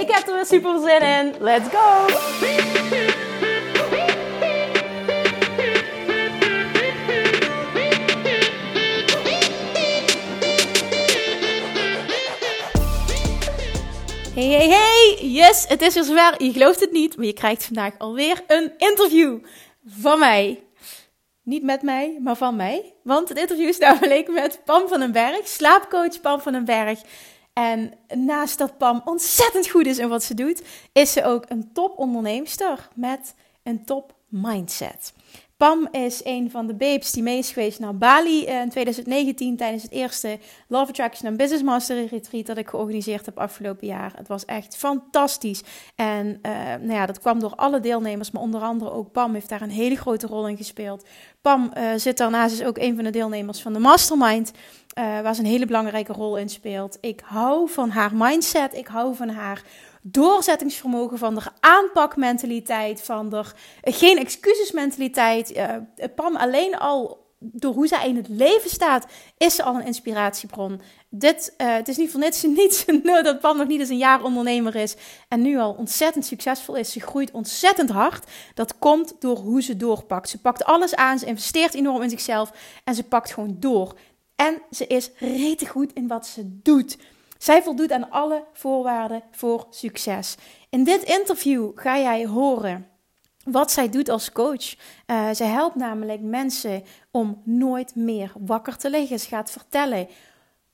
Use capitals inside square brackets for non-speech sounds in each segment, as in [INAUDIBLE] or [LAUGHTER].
Ik heb er weer super zin in. Let's go! Hey, hey, hey! Yes, het is weer zover. Je gelooft het niet, maar je krijgt vandaag alweer een interview van mij. Niet met mij, maar van mij. Want het interview is namelijk met Pam van den Berg, slaapcoach Pam van den Berg. En naast dat Pam ontzettend goed is in wat ze doet, is ze ook een top onderneemster met een top mindset. Pam is een van de babes die mee is geweest naar Bali in 2019 tijdens het eerste Love Attraction en Business Mastery Retreat dat ik georganiseerd heb afgelopen jaar. Het was echt fantastisch. En uh, nou ja, dat kwam door alle deelnemers, maar onder andere ook Pam heeft daar een hele grote rol in gespeeld. Pam uh, zit daarnaast is ook een van de deelnemers van de Mastermind, uh, waar ze een hele belangrijke rol in speelt. Ik hou van haar mindset, ik hou van haar doorzettingsvermogen, van de aanpakmentaliteit, van de geen excuses-mentaliteit. Uh, Pam alleen al door hoe zij in het leven staat, is ze al een inspiratiebron. Dit, het is niet voor niets, [LAUGHS] niets dat Pam nog niet eens een jaar ondernemer is en nu al ontzettend succesvol is. Ze groeit ontzettend hard. Dat komt door hoe ze doorpakt. Ze pakt alles aan, ze investeert enorm in zichzelf en ze pakt gewoon door. En ze is rete goed in wat ze doet. Zij voldoet aan alle voorwaarden voor succes. In dit interview ga jij horen wat zij doet als coach. Uh, zij helpt namelijk mensen om nooit meer wakker te liggen. Ze gaat vertellen.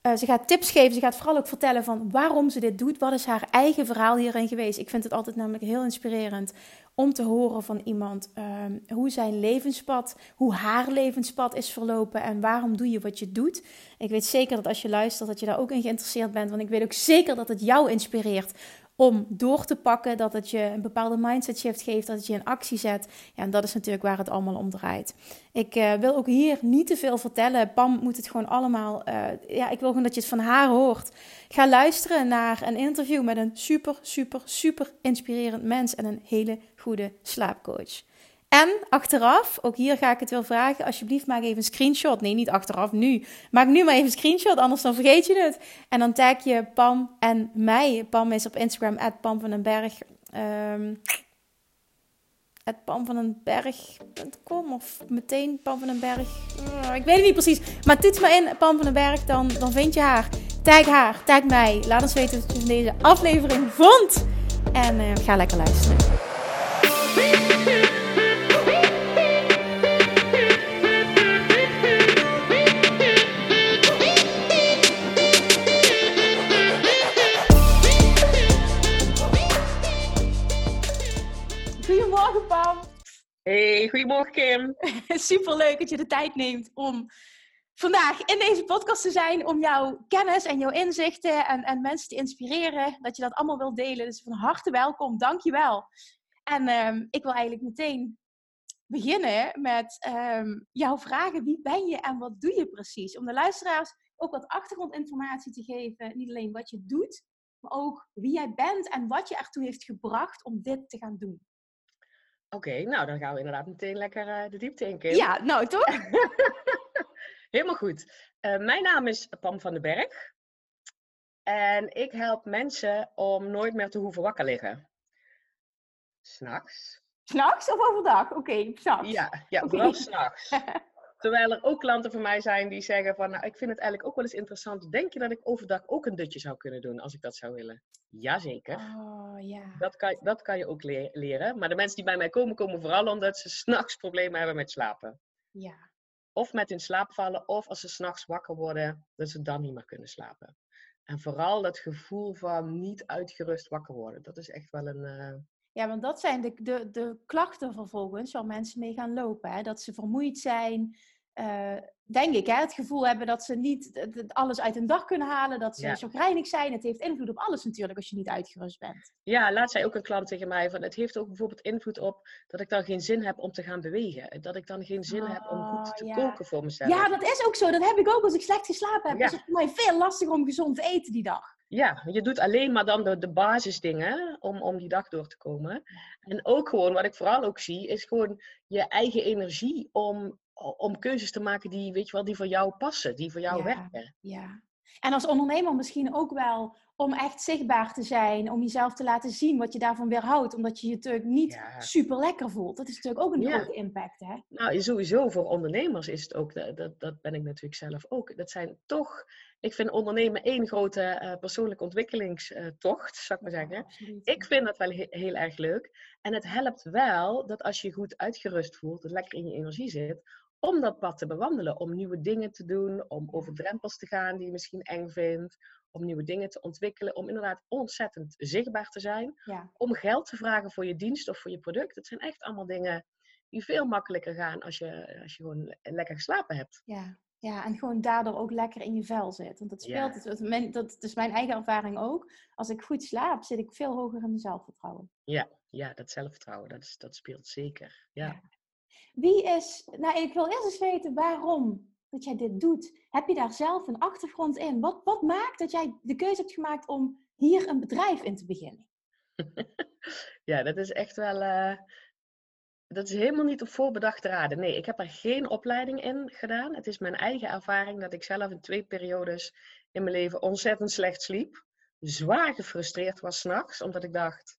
Uh, ze gaat tips geven. Ze gaat vooral ook vertellen van waarom ze dit doet. Wat is haar eigen verhaal hierin geweest? Ik vind het altijd namelijk heel inspirerend om te horen van iemand um, hoe zijn levenspad, hoe haar levenspad is verlopen en waarom doe je wat je doet. Ik weet zeker dat als je luistert dat je daar ook in geïnteresseerd bent, want ik weet ook zeker dat het jou inspireert om door te pakken, dat het je een bepaalde mindset shift geeft, dat het je in actie zet. Ja, en dat is natuurlijk waar het allemaal om draait. Ik uh, wil ook hier niet te veel vertellen. Pam moet het gewoon allemaal. Uh, ja, ik wil gewoon dat je het van haar hoort. Ga luisteren naar een interview met een super, super, super inspirerend mens en een hele goede slaapcoach. En achteraf, ook hier ga ik het wel vragen, alsjeblieft maak even een screenshot. Nee, niet achteraf, nu. Maak nu maar even een screenshot, anders dan vergeet je het. En dan tag je Pam en mij. Pam is op Instagram, at Pam van den Berg. Van den Berg.com of meteen Pam van den Berg. Oh, ik weet het niet precies. Maar toets maar in Pam van den Berg, dan, dan vind je haar. Tag haar, tag mij. Laat ons weten wat je van deze aflevering vond. En uh, ga lekker luisteren. Hey, goedemorgen, [LAUGHS] Kim. Super leuk dat je de tijd neemt om vandaag in deze podcast te zijn. Om jouw kennis en jouw inzichten en, en mensen te inspireren. Dat je dat allemaal wilt delen. Dus van harte welkom. Dank je wel. En um, ik wil eigenlijk meteen beginnen met um, jouw vragen. Wie ben je en wat doe je precies? Om de luisteraars ook wat achtergrondinformatie te geven. Niet alleen wat je doet, maar ook wie jij bent en wat je ertoe heeft gebracht om dit te gaan doen. Oké, okay, nou dan gaan we inderdaad meteen lekker uh, de diepte in, Kim. Ja, nou toch? [LAUGHS] Helemaal goed. Uh, mijn naam is Pam van den Berg. En ik help mensen om nooit meer te hoeven wakker liggen. S'nachts. S'nachts of overdag? Oké, okay, s'nachts. Ja, ja okay. vooral s'nachts. [LAUGHS] Terwijl er ook klanten van mij zijn die zeggen van, nou, ik vind het eigenlijk ook wel eens interessant. Denk je dat ik overdag ook een dutje zou kunnen doen als ik dat zou willen? Jazeker. Oh, ja. dat, kan, dat kan je ook le leren. Maar de mensen die bij mij komen, komen vooral omdat ze s'nachts problemen hebben met slapen. Ja. Of met in slaap vallen, of als ze s'nachts wakker worden, dat ze dan niet meer kunnen slapen. En vooral dat gevoel van niet uitgerust wakker worden. Dat is echt wel een... Uh... Ja, want dat zijn de, de, de klachten vervolgens waar mensen mee gaan lopen. Hè? Dat ze vermoeid zijn, eh, denk ik, hè, het gevoel hebben dat ze niet alles uit een dag kunnen halen, dat ze zo chagrijnig zijn. Het heeft invloed op alles natuurlijk als je niet uitgerust bent. Ja, laat zei ook een klant tegen mij van het heeft ook bijvoorbeeld invloed op dat ik dan geen zin heb om te gaan bewegen. Dat ik dan geen zin heb om goed te Oh, koken voor mezelf. Ja, dat is ook zo. Dat heb ik ook als ik slecht geslapen heb. Ja. Dus het is voor mij veel lastiger om gezond te eten die dag. Ja, je doet alleen maar dan de, de basisdingen om, om die dag door te komen. En ook gewoon, wat ik vooral ook zie, is gewoon je eigen energie om, om keuzes te maken die, weet je wel, die voor jou passen, die voor jou ja, werken. Ja. En als ondernemer misschien ook wel om echt zichtbaar te zijn, om jezelf te laten zien wat je daarvan weerhoudt, omdat je je natuurlijk niet Ja. super lekker voelt. Dat is natuurlijk ook een Ja. grote impact, hè? Nou, sowieso voor ondernemers is het ook, dat, dat, dat ben ik natuurlijk zelf ook. Dat zijn toch, ik vind ondernemen één grote eh, persoonlijke ontwikkelingstocht, zou ik maar zeggen. Ik vind dat wel he- heel erg leuk. En het helpt wel dat als je goed uitgerust voelt, dat lekker in je energie zit, om dat pad te bewandelen. Om nieuwe dingen te doen, om over drempels te gaan die je misschien eng vindt. Om nieuwe dingen te ontwikkelen, om inderdaad ontzettend zichtbaar te zijn. Ja. Om geld te vragen voor je dienst of voor je product. Het zijn echt allemaal dingen die veel makkelijker gaan als je, als je gewoon le- lekker geslapen hebt. Ja. ja, en gewoon daardoor ook lekker in je vel zit. Want dat speelt, het, het- mijn- dat is mijn eigen ervaring ook. Als ik goed slaap, zit ik veel hoger in mijn zelfvertrouwen. Ja, ja dat zelfvertrouwen, dat, is, dat speelt zeker. Ja. Ja. Wie is, nou ik wil eerst eens weten waarom dat jij dit doet. Heb je daar zelf een achtergrond in? Wat, wat maakt dat jij de keuze hebt gemaakt om hier een bedrijf in te beginnen? [LAUGHS] ja, dat is echt wel. eh, dat is helemaal niet op voorbedachte raden. Nee, ik heb er geen opleiding in gedaan. Het is mijn eigen ervaring dat ik zelf in twee periodes in mijn leven ontzettend slecht sliep. Zwaar gefrustreerd was s'nachts, omdat ik dacht.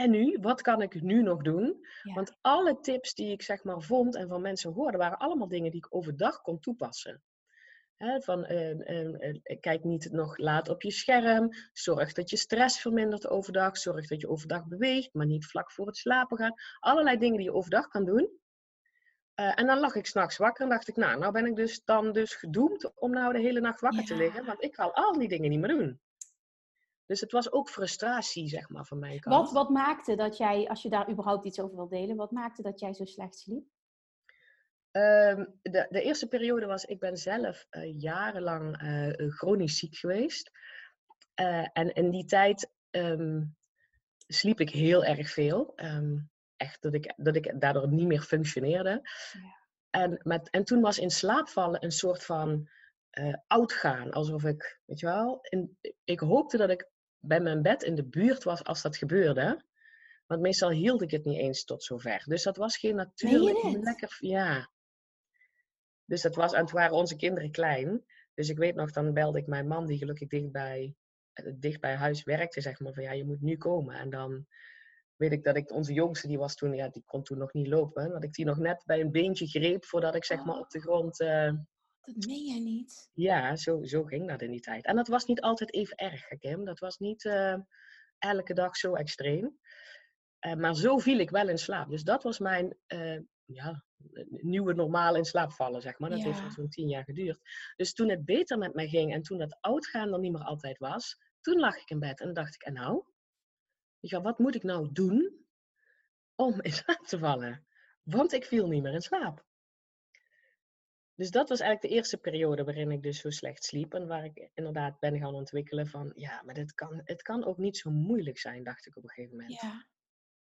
En nu? Wat kan ik nu nog doen? Ja. Want alle tips die ik zeg maar vond en van mensen hoorde, waren allemaal dingen die ik overdag kon toepassen. Van eh, eh, eh, kijk niet nog laat op je scherm. Zorg dat je stress vermindert overdag. Zorg dat je overdag beweegt, maar niet vlak voor het slapen gaan. Allerlei dingen die je overdag kan doen. En dan lag ik s'nachts wakker en dacht ik, nou, nou ben ik dus dan dus gedoemd om nou de hele nacht wakker te liggen. Want ik kan al die dingen niet meer doen. Dus het was ook frustratie, zeg maar, van mijn kant. Wat, wat maakte dat jij, als je daar überhaupt iets over wil delen, wat maakte dat jij zo slecht sliep? Ehm, de, de eerste periode was, ik ben zelf eh, jarenlang eh, eh, chronisch ziek geweest. En in die tijd ehm, sliep ik heel erg veel. Ehm, echt dat ik, dat ik daardoor niet meer functioneerde. Ja. En, met, en toen was in slaap vallen een soort van eh, oud gaan. Alsof ik, weet je wel, in, ik hoopte dat ik bij mijn bed in de buurt was als dat gebeurde. Want meestal hield ik het niet eens tot zover. Dus dat was geen natuurlijk dit? lekker. Ja. Dus dat was, en toen waren onze kinderen klein. Dus ik weet nog, dan belde ik mijn man, die gelukkig dichtbij, eh, dicht bij huis werkte, zeg maar, van ja, je moet nu komen. En dan weet ik dat ik, onze jongste, die was toen, ja, die kon toen nog niet lopen. Dat ik die nog net bij een beentje greep voordat ik zeg maar op de grond. eh, Dat meen jij niet. ja, zo, zo ging dat in die tijd. En dat was niet altijd even erg, Kim. Dat was niet eh, elke dag zo extreem. Eh, maar zo viel ik wel in slaap. Dus dat was mijn eh, ja, nieuwe normaal in slaap vallen, zeg maar. Dat heeft Ja. zo'n tien jaar geduurd. Dus toen het beter met mij ging en toen dat oudgaan er niet meer altijd was, toen lag ik in bed en dacht ik, en nou? Wat moet ik nou doen om in slaap te vallen? Want ik viel niet meer in slaap. Dus dat was eigenlijk de eerste periode waarin ik dus zo slecht sliep. En waar ik inderdaad ben gaan ontwikkelen van, ja, maar dit kan, het kan ook niet zo moeilijk zijn, dacht ik op een gegeven moment. Ja.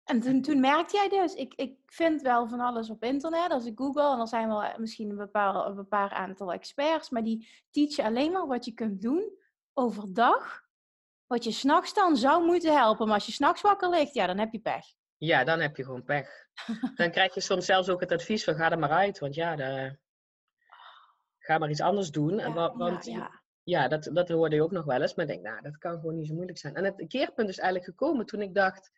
En toen, toen merkte jij dus, ik, ik vind wel van alles op internet, als ik google, en er zijn wel misschien een bepaald, een aantal experts, maar die teachen alleen maar wat je kunt doen overdag, wat je s'nachts dan zou moeten helpen. Maar als je s'nachts wakker ligt, ja, dan heb je pech. Ja, dan heb je gewoon pech. [LAUGHS] Dan krijg je soms zelfs ook het advies van, ga er maar uit, want ja, de, ga maar iets anders doen. En wa- want ja, ja. Ja, dat, dat hoorde je ook nog wel eens. Maar ik denk, nou, dat kan gewoon niet zo moeilijk zijn. En het keerpunt is eigenlijk gekomen toen ik dacht...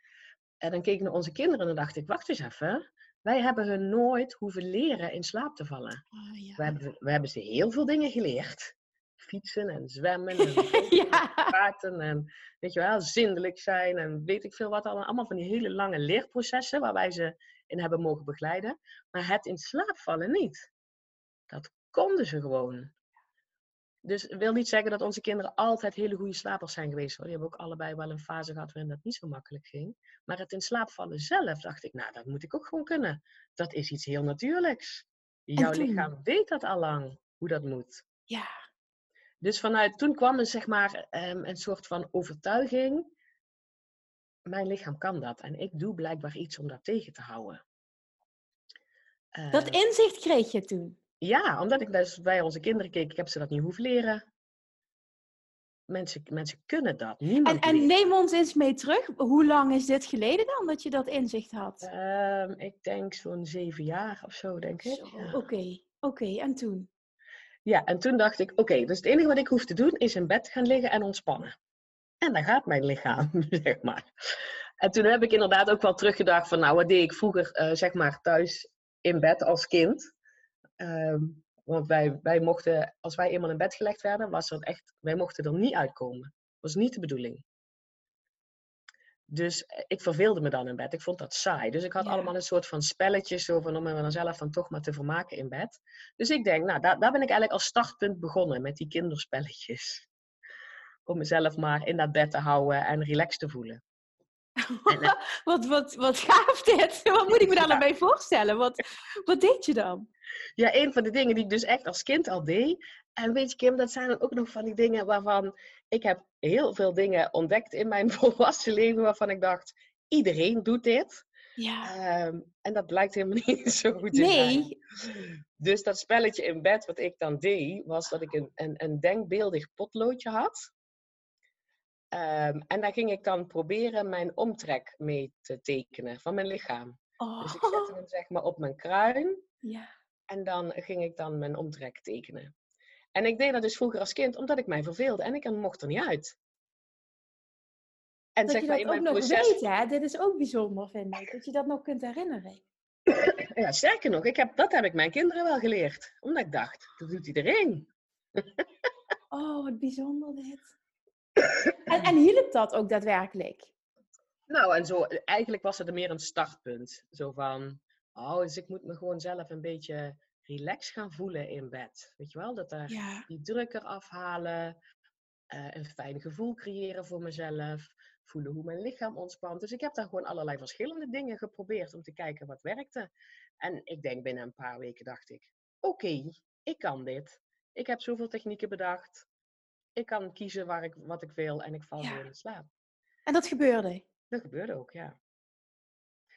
En dan keek ik naar onze kinderen en dan dacht ik, wacht eens even. Wij hebben hun nooit hoeven leren in slaap te vallen. Oh, ja. We hebben, we hebben ze heel veel dingen geleerd. Fietsen en zwemmen en [LAUGHS] ja. praten en weet je wel, zindelijk zijn en weet ik veel wat. Allemaal, allemaal van die hele lange leerprocessen waar wij ze in hebben mogen begeleiden. Maar het in slaap vallen niet. Dat konden ze gewoon. Dus ik wil niet zeggen dat onze kinderen altijd hele goede slapers zijn geweest. Hoor. Die hebben ook allebei wel een fase gehad waarin dat niet zo makkelijk ging. Maar het in slaap vallen zelf dacht ik, nou, dat moet ik ook gewoon kunnen. Dat is iets heel natuurlijks. Jouw toen? lichaam weet dat al lang, hoe dat moet. Ja. Dus vanuit toen kwam er zeg maar ehm, een soort van overtuiging. Mijn lichaam kan dat en ik doe blijkbaar iets om dat tegen te houden. Dat Eh, inzicht kreeg je toen. Ja, omdat ik dus bij onze kinderen keek, ik heb ze dat niet hoeven leren. Mensen, mensen kunnen dat, En, niemand en neem ons eens mee terug. Hoe lang is dit geleden dan dat je dat inzicht had? Ehm, ik denk zo'n zeven jaar of zo, denk ik. Ja. Oké, oké. En toen? Ja, en toen dacht ik, oké, dus het enige wat ik hoef te doen is in bed gaan liggen en ontspannen. En dan gaat mijn lichaam, [LAUGHS] zeg maar. En toen heb ik inderdaad ook wel teruggedacht van, nou, wat deed ik vroeger, eh, zeg maar, thuis in bed als kind. Ehm, want wij, wij mochten, als wij eenmaal in bed gelegd werden, was dat echt, wij mochten er niet uitkomen. Dat was niet de bedoeling. Dus eh, ik verveelde me dan in bed. Ik vond dat saai. Dus ik had Ja. allemaal een soort van spelletjes zo van om me dan zelf dan toch maar te vermaken in bed. Dus ik denk, nou, daar, daar ben ik eigenlijk als startpunt begonnen met die kinderspelletjes. Om mezelf maar in dat bed te houden en relaxed te voelen. Eh, [LAUGHS] wat, wat, wat gaaf dit. [LAUGHS] Wat moet ik me daar nou bij voorstellen? Wat, wat deed je dan? Ja, een van de dingen die ik dus echt als kind al deed. En weet je, Kim, dat zijn dan ook nog van die dingen waarvan ik heb heel veel dingen ontdekt in mijn [LAUGHS] volwassen leven waarvan ik dacht, iedereen doet dit. Ja. Ehm, en dat blijkt helemaal niet zo goed te zijn. Nee. Dus dat spelletje in bed wat ik dan deed, was dat ik een, een, een denkbeeldig potloodje had. Ehm, en daar ging ik dan proberen mijn omtrek mee te tekenen van mijn lichaam. Dus ik zette Oh. hem zeg maar op mijn kruin Ja. en dan ging ik dan mijn omtrek tekenen. En ik deed dat dus vroeger als kind omdat ik mij verveelde en ik mocht er niet uit. En Dat zeg je maar dat in ook mijn nog proces. weet, hè? Dit is ook bijzonder, vind ik. Dat je dat nog kunt herinneren. [COUGHS] Ja, sterker nog, ik heb, dat heb ik mijn kinderen wel geleerd. Omdat ik dacht, dat doet iedereen. Oh, wat bijzonder dit. En, en hielp dat ook daadwerkelijk? Nou, en zo, eigenlijk was het meer een startpunt. Zo van, oh, dus ik moet me gewoon zelf een beetje relaxed gaan voelen in bed. Weet je wel, dat daar Ja. die druk eraf halen, eh, een fijn gevoel creëren voor mezelf, voelen hoe mijn lichaam ontspant. Dus ik heb daar gewoon allerlei verschillende dingen geprobeerd om te kijken wat werkte. En ik denk binnen een paar weken dacht ik, oké, ik kan dit. Ik heb zoveel technieken bedacht. Ik kan kiezen waar ik, wat ik wil en ik val Ja. gewoon in slaap. En dat gebeurde? Dat gebeurde ook, ja.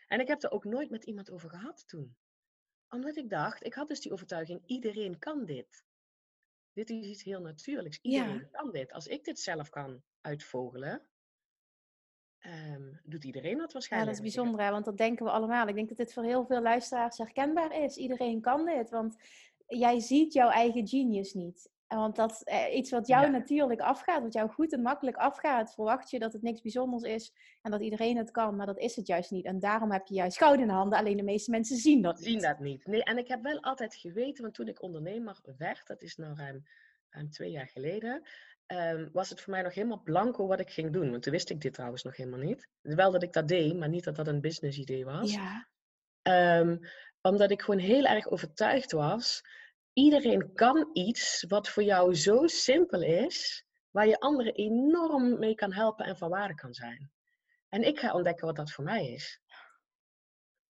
En ik heb er ook nooit met iemand over gehad toen. Omdat ik dacht, ik had dus die overtuiging, iedereen kan dit. Dit is iets heel natuurlijks. Ja. Iedereen kan dit. Als ik dit zelf kan uitvogelen, ehm, doet iedereen dat Ja, waarschijnlijk. dat is bijzonder, hè? want dat denken we allemaal. Ik denk dat dit voor heel veel luisteraars herkenbaar is. Iedereen kan dit, want jij ziet jouw eigen genius niet. Want dat eh, iets wat jou Ja. natuurlijk afgaat, wat jou goed en makkelijk afgaat, verwacht je dat het niks bijzonders is en dat iedereen het kan, maar dat is het juist niet. En daarom heb je juist goud in de handen, alleen de meeste mensen zien dat zien niet. dat niet. Nee, en ik heb wel altijd geweten, want toen ik ondernemer werd, dat is nou ruim, ruim twee jaar geleden, ehm, was het voor mij nog helemaal blanco wat ik ging doen. Want toen wist ik dit trouwens nog helemaal niet. Wel dat ik dat deed, maar niet dat dat een business idee was. Ja, Ehm, omdat ik gewoon heel erg overtuigd was. Iedereen kan iets wat voor jou zo simpel is, waar je anderen enorm mee kan helpen en van waarde kan zijn. En ik ga ontdekken wat dat voor mij is.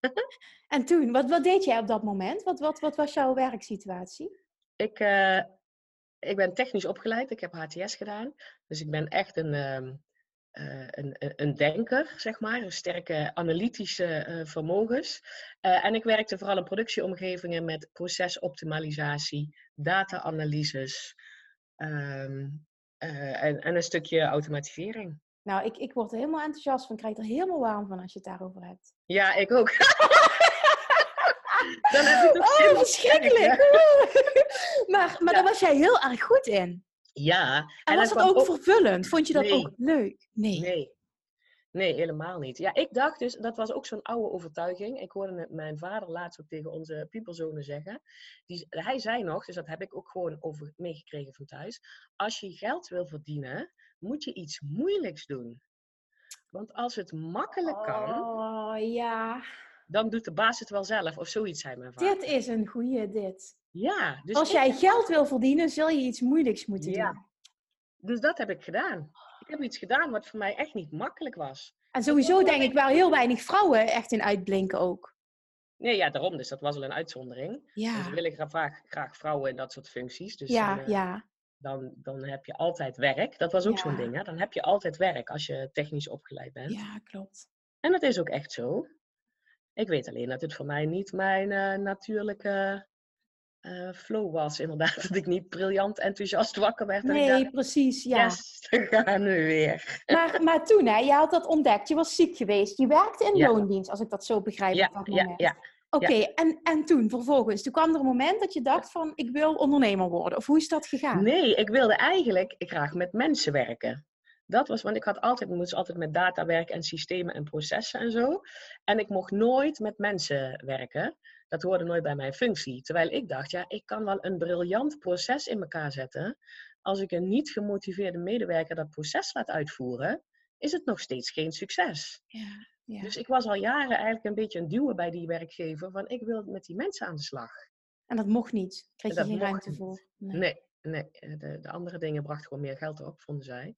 [LAUGHS] en toen, wat, wat deed jij op dat moment? Wat, wat, wat was jouw werksituatie? Ik, eh, ik ben technisch opgeleid, ik heb HTS gedaan. Dus ik ben echt een, ehm, eh, een, een- denker, zeg maar. Een sterke analytische eh, vermogens. Eh, en ik werkte vooral in productieomgevingen met procesoptimalisatie, data-analyses ehm, eh, en, en een stukje automatisering. Nou, ik, ik word er helemaal enthousiast van, ik krijg er helemaal warm van als je het daarover hebt. Ja, ik ook. [LAUGHS] Dan heb Oh, verschrikkelijk! [LAUGHS] maar maar Ja. daar was jij heel erg goed in. Ja. En, was dan het kwam ook vervullend? Vond je dat Nee. ook leuk? Nee. Nee. Nee, helemaal niet. Ja, ik dacht dus, dat was ook zo'n oude overtuiging. Ik hoorde het mijn vader laatst ook tegen onze piepelzonen zeggen. Die, hij zei nog, dus dat heb ik ook gewoon over meegekregen van thuis. Als je geld wil verdienen, moet je iets moeilijks doen. Want als het makkelijk kan, Oh, ja. Dan doet de baas het wel zelf. Of zoiets zei mijn vader. Dit is een goeie, dit. Ja, dus, Als ik- jij geld wil verdienen, zul je iets moeilijks moeten Ja. doen. dus dat heb ik gedaan. Ik heb iets gedaan wat voor mij echt niet makkelijk was. En sowieso denk ik waar heel weinig vrouwen echt in uitblinken ook. Nee, ja, daarom. Dus dat was al een uitzondering. En ze Ja, willen graag, graag vrouwen in dat soort functies. Dus ja, dan, eh, ja. dan, dan heb je altijd werk. Dat was ook zo'n Ja. ding, hè? Dan heb je altijd werk als je technisch opgeleid bent. Ja, klopt. En dat is ook echt zo. Ik weet alleen dat het voor mij niet mijn eh, natuurlijke eh, flow was, inderdaad. [LAUGHS] Dat ik niet briljant enthousiast wakker werd. En Nee, dacht, precies, ja. yes, [LAUGHS] gaan nu weer. Maar, maar toen, hè, je had dat ontdekt. Je was ziek geweest. Je werkte in Ja. loondienst, als ik dat zo begrijp Ja, op dat ja, ja. Oké, en, en toen vervolgens, toen kwam er een moment dat je dacht van, ik wil ondernemer worden. Of hoe is dat gegaan? Nee, ik wilde eigenlijk graag met mensen werken. Dat was, want ik had altijd, ik moest altijd met data werken en systemen en processen en zo. En ik mocht nooit met mensen werken. Dat hoorde nooit bij mijn functie. Terwijl ik dacht, ja, ik kan wel een briljant proces in elkaar zetten. Als ik een niet gemotiveerde medewerker dat proces laat uitvoeren, is het nog steeds geen succes. Ja, ja. Dus ik was al jaren eigenlijk een beetje een duwen bij die werkgever van ik wil met die mensen aan de slag. En dat mocht niet. Kreeg je geen ruimte niet. voor. Nee, nee. eh, De, de andere dingen brachten gewoon meer geld op, vonden zij.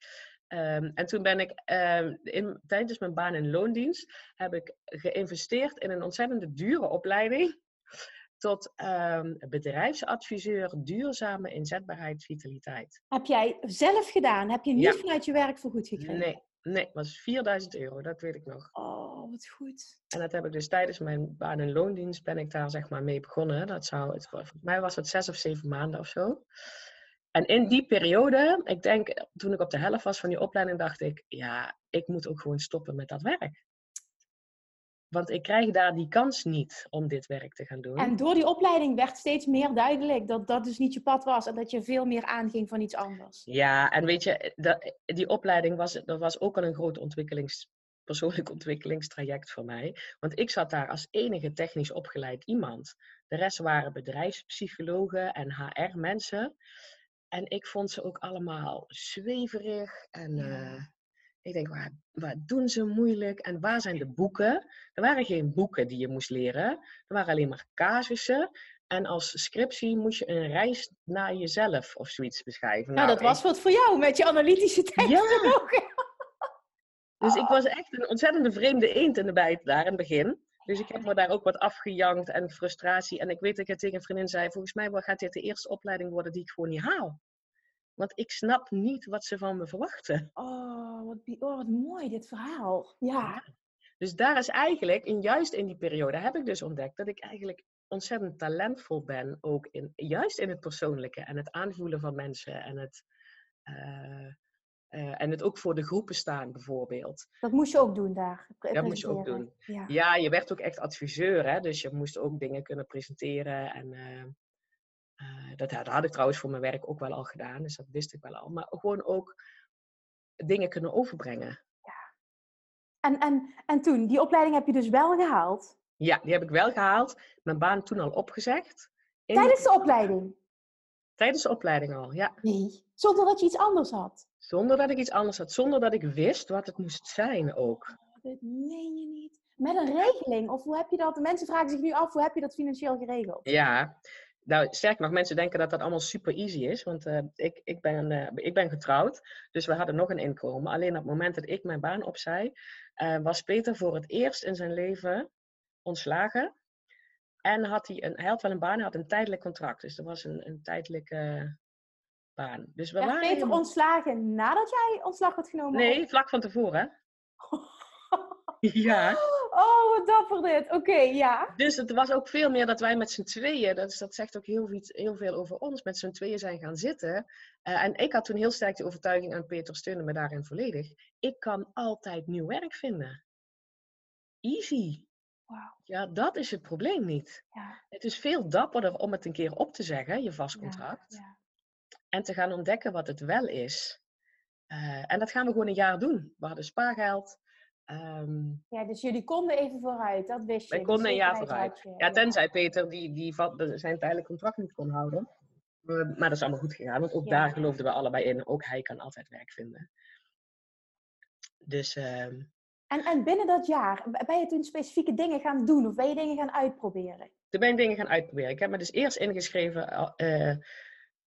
Ehm, en toen ben ik ehm, in, tijdens mijn baan in loondienst heb ik geïnvesteerd in een ontzettend dure opleiding [LAUGHS] tot ehm, bedrijfsadviseur duurzame inzetbaarheid vitaliteit. Heb jij zelf gedaan? Heb je niet Ja. vanuit je werk vergoed gekregen? Nee, nee, dat was 4000 euro, dat weet ik nog. Oh, wat goed. En dat heb ik dus tijdens mijn baan in loondienst ben ik daar zeg maar mee begonnen. Dat zou, het, volgens mij was het zes of zeven maanden of zo. En in die periode, ik denk toen ik op de helft was van die opleiding, dacht ik, ja, ik moet ook gewoon stoppen met dat werk. Want ik krijg daar die kans niet om dit werk te gaan doen. En door die opleiding werd steeds meer duidelijk dat dat dus niet je pad was. En dat je veel meer aanging van iets anders. Ja, en weet je, dat, die opleiding was, dat was ook al een groot ontwikkelings, persoonlijk [LAUGHS] ontwikkelingstraject voor mij. Want ik zat daar als enige technisch opgeleid iemand. De rest waren bedrijfspsychologen en HR-mensen. En ik vond ze ook allemaal zweverig. En Ja. eh, ik denk, waar, waar doen ze moeilijk? En waar zijn de boeken? Er waren geen boeken die je moest leren. Er waren alleen maar casussen. En als scriptie moest je een reis naar jezelf of zoiets beschrijven. Nou, dat ik- was wat voor jou met je analytische tekst. [LAUGHS] Ja, ook. dus ik was [LAUGHS] echt een ontzettende vreemde eend in de bijt daar in het begin. Dus ik heb me daar ook wat afgejankt en frustratie. En ik weet dat ik tegen een vriendin zei, volgens mij gaat dit de eerste opleiding worden die ik gewoon niet haal. Want ik snap niet wat ze van me verwachten. Oh wat, oh, wat mooi dit verhaal. Ja. Dus daar is eigenlijk, en juist in die periode, heb ik dus ontdekt dat ik eigenlijk ontzettend talentvol ben. Ook in, juist in het persoonlijke en het aanvoelen van mensen. En het, eh, eh, en het ook voor de groepen staan bijvoorbeeld. Dat moest je ook doen daar. Dat moest je ook doen. Ja. Ja, je werd ook echt adviseur, hè? dus je moest ook dingen kunnen presenteren. En eh, eh, dat, dat had ik trouwens voor mijn werk ook wel al gedaan, dus dat wist ik wel al. Maar gewoon ook dingen kunnen overbrengen. En, en, en toen, die opleiding heb je dus wel gehaald. Ja, die heb ik wel gehaald. Mijn baan toen al opgezegd. In- Tijdens de opleiding? Tijdens de opleiding al, ja. Nee. Zonder dat je iets anders had? Zonder dat ik iets anders had, zonder dat ik wist wat het moest zijn ook. Dat meen je niet. Met een regeling? Of hoe heb je dat? Mensen vragen zich nu af, hoe heb je dat financieel geregeld? Ja, nou sterk nog, mensen denken dat dat allemaal super easy is. Want eh, ik, ik, ben, eh, ik ben getrouwd, dus we hadden nog een inkomen. Alleen op het moment dat ik mijn baan opzij, eh, was Peter voor het eerst in zijn leven ontslagen. En had hij, een, hij had wel een baan, hij had een tijdelijk contract. Dus dat was een, een tijdelijke baan. Dus we waren Peter ontslagen nadat jij ontslag had genomen? Nee, vlak van tevoren. [LAUGHS] ja. Oh, wat dapper dit. Oké, ja. Dus het was ook veel meer dat wij met z'n tweeën, dat, is- dat zegt ook heel, heel veel over ons, met z'n tweeën zijn gaan zitten. Eh, en ik had toen heel sterk de overtuiging, en Peter steunde me daarin volledig, ik kan altijd nieuw werk vinden. Easy. Ja, dat is het probleem niet. Ja, Het is veel dapperder om het een keer op te zeggen, je vast ja, en te gaan ontdekken wat het wel is. Eh, en dat gaan we gewoon een jaar doen. We hadden spaargeld. ehm, Ja, dus jullie konden even vooruit, dat wist je. Wij konden een jaar vooruit. Ja, tenzij Peter die, die zijn tijdelijk contract niet kon houden. Eh, Maar dat is allemaal goed gegaan, want ook daar geloofden we allebei in. Ook hij kan altijd werk vinden. Dus ehm, En, en binnen dat jaar, ben je toen specifieke dingen gaan doen of ben je dingen gaan uitproberen? toen ben ik dingen gaan uitproberen. Ik heb me dus eerst ingeschreven eh,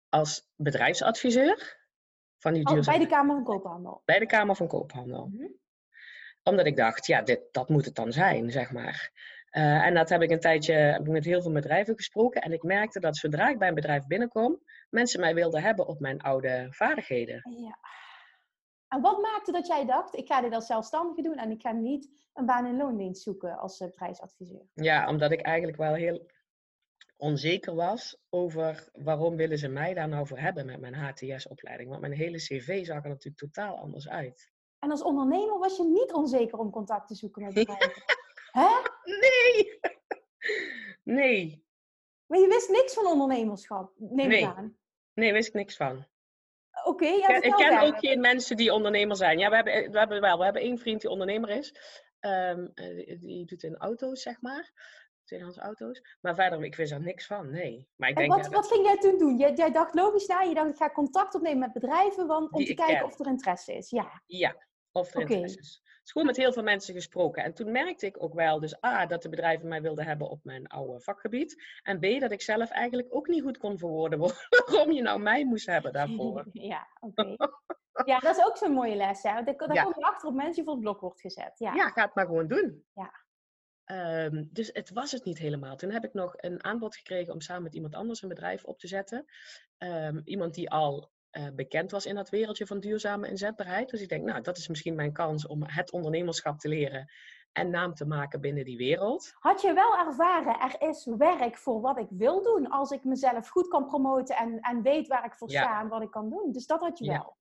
als bedrijfsadviseur. Van die Oh, bij de Kamer van Koophandel. bij de Kamer van Koophandel. Mhm. Omdat ik dacht, ja, dit, dat moet het dan zijn, zeg maar. Eh, en dat heb ik een tijdje heb ik met heel veel bedrijven gesproken. En ik merkte dat zodra ik bij een bedrijf binnenkom, mensen mij wilden hebben op mijn oude vaardigheden. Ja. En wat maakte dat jij dacht, ik ga dit als zelfstandige doen en ik ga niet een baan in loondienst zoeken als uh, prijsadviseur? Ja, omdat ik eigenlijk wel heel onzeker was over waarom willen ze mij daar nou voor hebben met mijn HTS-opleiding. Want mijn hele cv zag er natuurlijk totaal anders uit. En als ondernemer was je niet onzeker om contact te zoeken met [LAUGHS] bedrijven? Hè? Nee! Nee. Maar je wist niks van ondernemerschap, neem nee. ik aan. Nee, wist ik niks van. Oké, ja, ik, ken ook geen mensen die ondernemer zijn. Ja, we hebben, we hebben wel. We hebben één vriend die ondernemer is. Ehm, eh, die, die doet in auto's, zeg maar. Tweedehands auto's. Maar verder, ik wist er niks van. Nee. Maar ik En denk, wat, ja, wat ging jij toen doen? Jij, jij dacht logisch na, je dacht ik ga contact opnemen met bedrijven want, om Die te kijken ken. of er interesse is. Ja, Ja, of er interesse is. Dus gewoon met heel veel mensen gesproken. En toen merkte ik ook wel, dus A, dat de bedrijven mij wilden hebben op mijn oude vakgebied. En B, dat ik zelf eigenlijk ook niet goed kon verwoorden [LAUGHS] waarom je nou mij moest hebben daarvoor. [LAUGHS] ja oké. Ja, dat is ook zo'n mooie les. Hè? Daar, daar Ja. kom je achter op mensen die voor het blok wordt gezet. Ja. Ja, ga het maar gewoon doen. Ja. Ehm, dus het was het niet helemaal. Toen heb ik nog een aanbod gekregen om samen met iemand anders een bedrijf op te zetten. Ehm, iemand die al eh, bekend was in dat wereldje van duurzame inzetbaarheid. Dus ik denk, nou, dat is misschien mijn kans om het ondernemerschap te leren en naam te maken binnen die wereld. Had je wel ervaren, er is werk voor wat ik wil doen als ik mezelf goed kan promoten en, en weet waar ik voor Ja. sta en wat ik kan doen. Dus dat had je Ja. wel.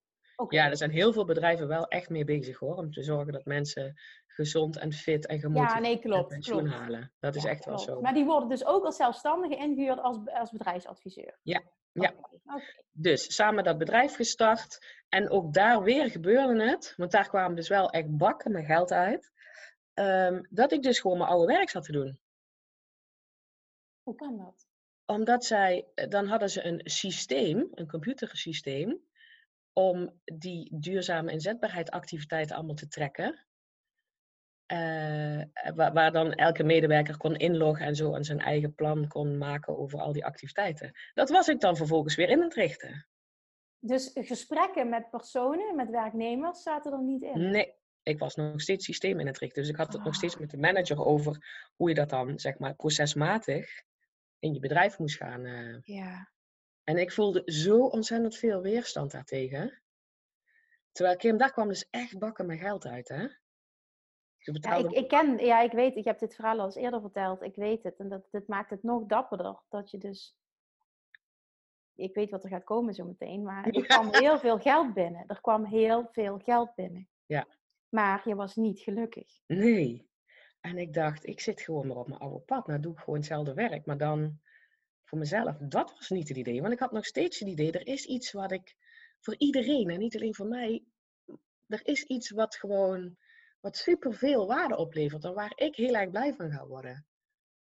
Ja, er zijn heel veel bedrijven wel echt mee bezig hoor. Om te zorgen dat mensen gezond en fit en gemotiveerd Ja, nee, klopt. pensioen klopt. halen. Dat is Ja, echt wel klopt. zo. Maar die worden dus ook als zelfstandige ingehuurd als, als bedrijfsadviseur. Ja, ja. Dus samen dat bedrijf gestart. En ook daar weer gebeurde het. Want daar kwamen dus wel echt bakken met geld uit. ehm, dat ik dus gewoon mijn oude werk zat te doen. Hoe kan dat? Omdat zij, eh, dan hadden ze een systeem, een computersysteem, om die duurzame inzetbaarheidsactiviteiten allemaal te trekken. Eh, waar, waar dan elke medewerker kon inloggen en zo en zijn eigen plan kon maken over al die activiteiten. Dat was ik dan vervolgens weer in het richten. Dus gesprekken met personen, met werknemers, zaten er niet in. Nee, ik was nog steeds systeem in het richten. Dus ik had het nog steeds Ah. met de manager over hoe je dat dan, zeg maar, procesmatig in je bedrijf moest gaan. eh. Ja. En ik voelde zo ontzettend veel weerstand daartegen. Terwijl Kim, daar kwam dus echt bakken met geld uit, hè? Ja, ik, ik ken, ja, ik weet, ik heb dit verhaal al eens eerder verteld. Ik weet het. En dat, dat maakt het nog dapperder. Dat je dus. Ik weet wat er gaat komen zo meteen. Maar er Ja. kwam heel veel geld binnen. Er kwam heel veel geld binnen. Ja. Maar je was niet gelukkig. Nee. En ik dacht, ik zit gewoon maar op mijn oude pad. Nou doe ik gewoon hetzelfde werk. Maar dan voor mezelf. Dat was niet het idee. Want ik had nog steeds het idee, er is iets wat ik voor iedereen en niet alleen voor mij. Er is iets wat gewoon, wat superveel waarde oplevert. En waar ik heel erg blij van ga worden.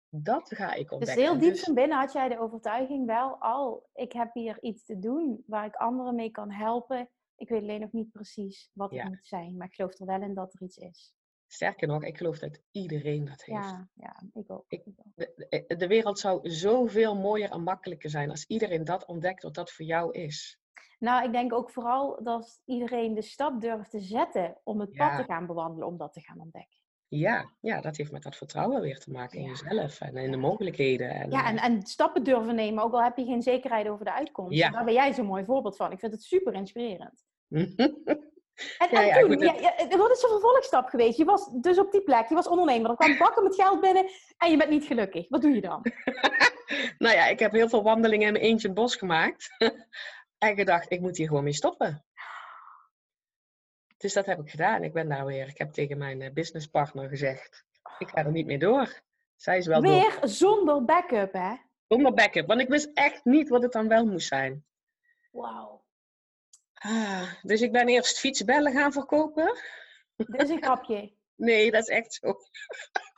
Dat ga ik Dus ontdekken. heel En diep dus- van binnen had jij de overtuiging wel al. Ik heb hier iets te doen waar ik anderen mee kan helpen. Ik weet alleen nog niet precies wat het Ja. moet zijn. Maar ik geloof er wel in dat er iets is. Sterker nog, ik geloof dat iedereen dat heeft. Ja, ja ik ook. Ik-. De, de- de wereld zou zoveel mooier en makkelijker zijn als iedereen dat ontdekt wat dat voor jou is. Nou, ik denk ook vooral dat iedereen de stap durft te zetten om het pad te gaan bewandelen, om dat te gaan ontdekken. Ja, ja, dat heeft met dat vertrouwen weer te maken in Ja. jezelf en in de mogelijkheden. En, Ja, en, eh, en stappen durven nemen, ook al heb je geen zekerheid over de uitkomst. Ja. Daar ben jij zo'n mooi voorbeeld van. Ik vind het super inspirerend. [LAUGHS] En, Ja, en ja, toen, goed, ja, wat is de vervolgstap geweest? Je was dus op die plek, je was ondernemer, er kwam [LAUGHS] bakken met geld binnen en je bent niet gelukkig. Wat doe je dan? [LAUGHS] nou ja, ik heb heel veel wandelingen in mijn eentje in het bos gemaakt. En gedacht, ik moet hier gewoon mee stoppen. Dus dat heb ik gedaan. Ik ben daar weer. Ik heb tegen mijn eh, businesspartner gezegd, ik ga er niet meer door. Zij is wel door. Weer zonder backup, hè? Zonder backup, want ik wist echt niet wat het dan wel moest zijn. Wauw. Ah, dus ik ben eerst fietsbellen gaan verkopen. Dit is een grapje. [LAUGHS] Nee, dat is echt zo. [LAUGHS]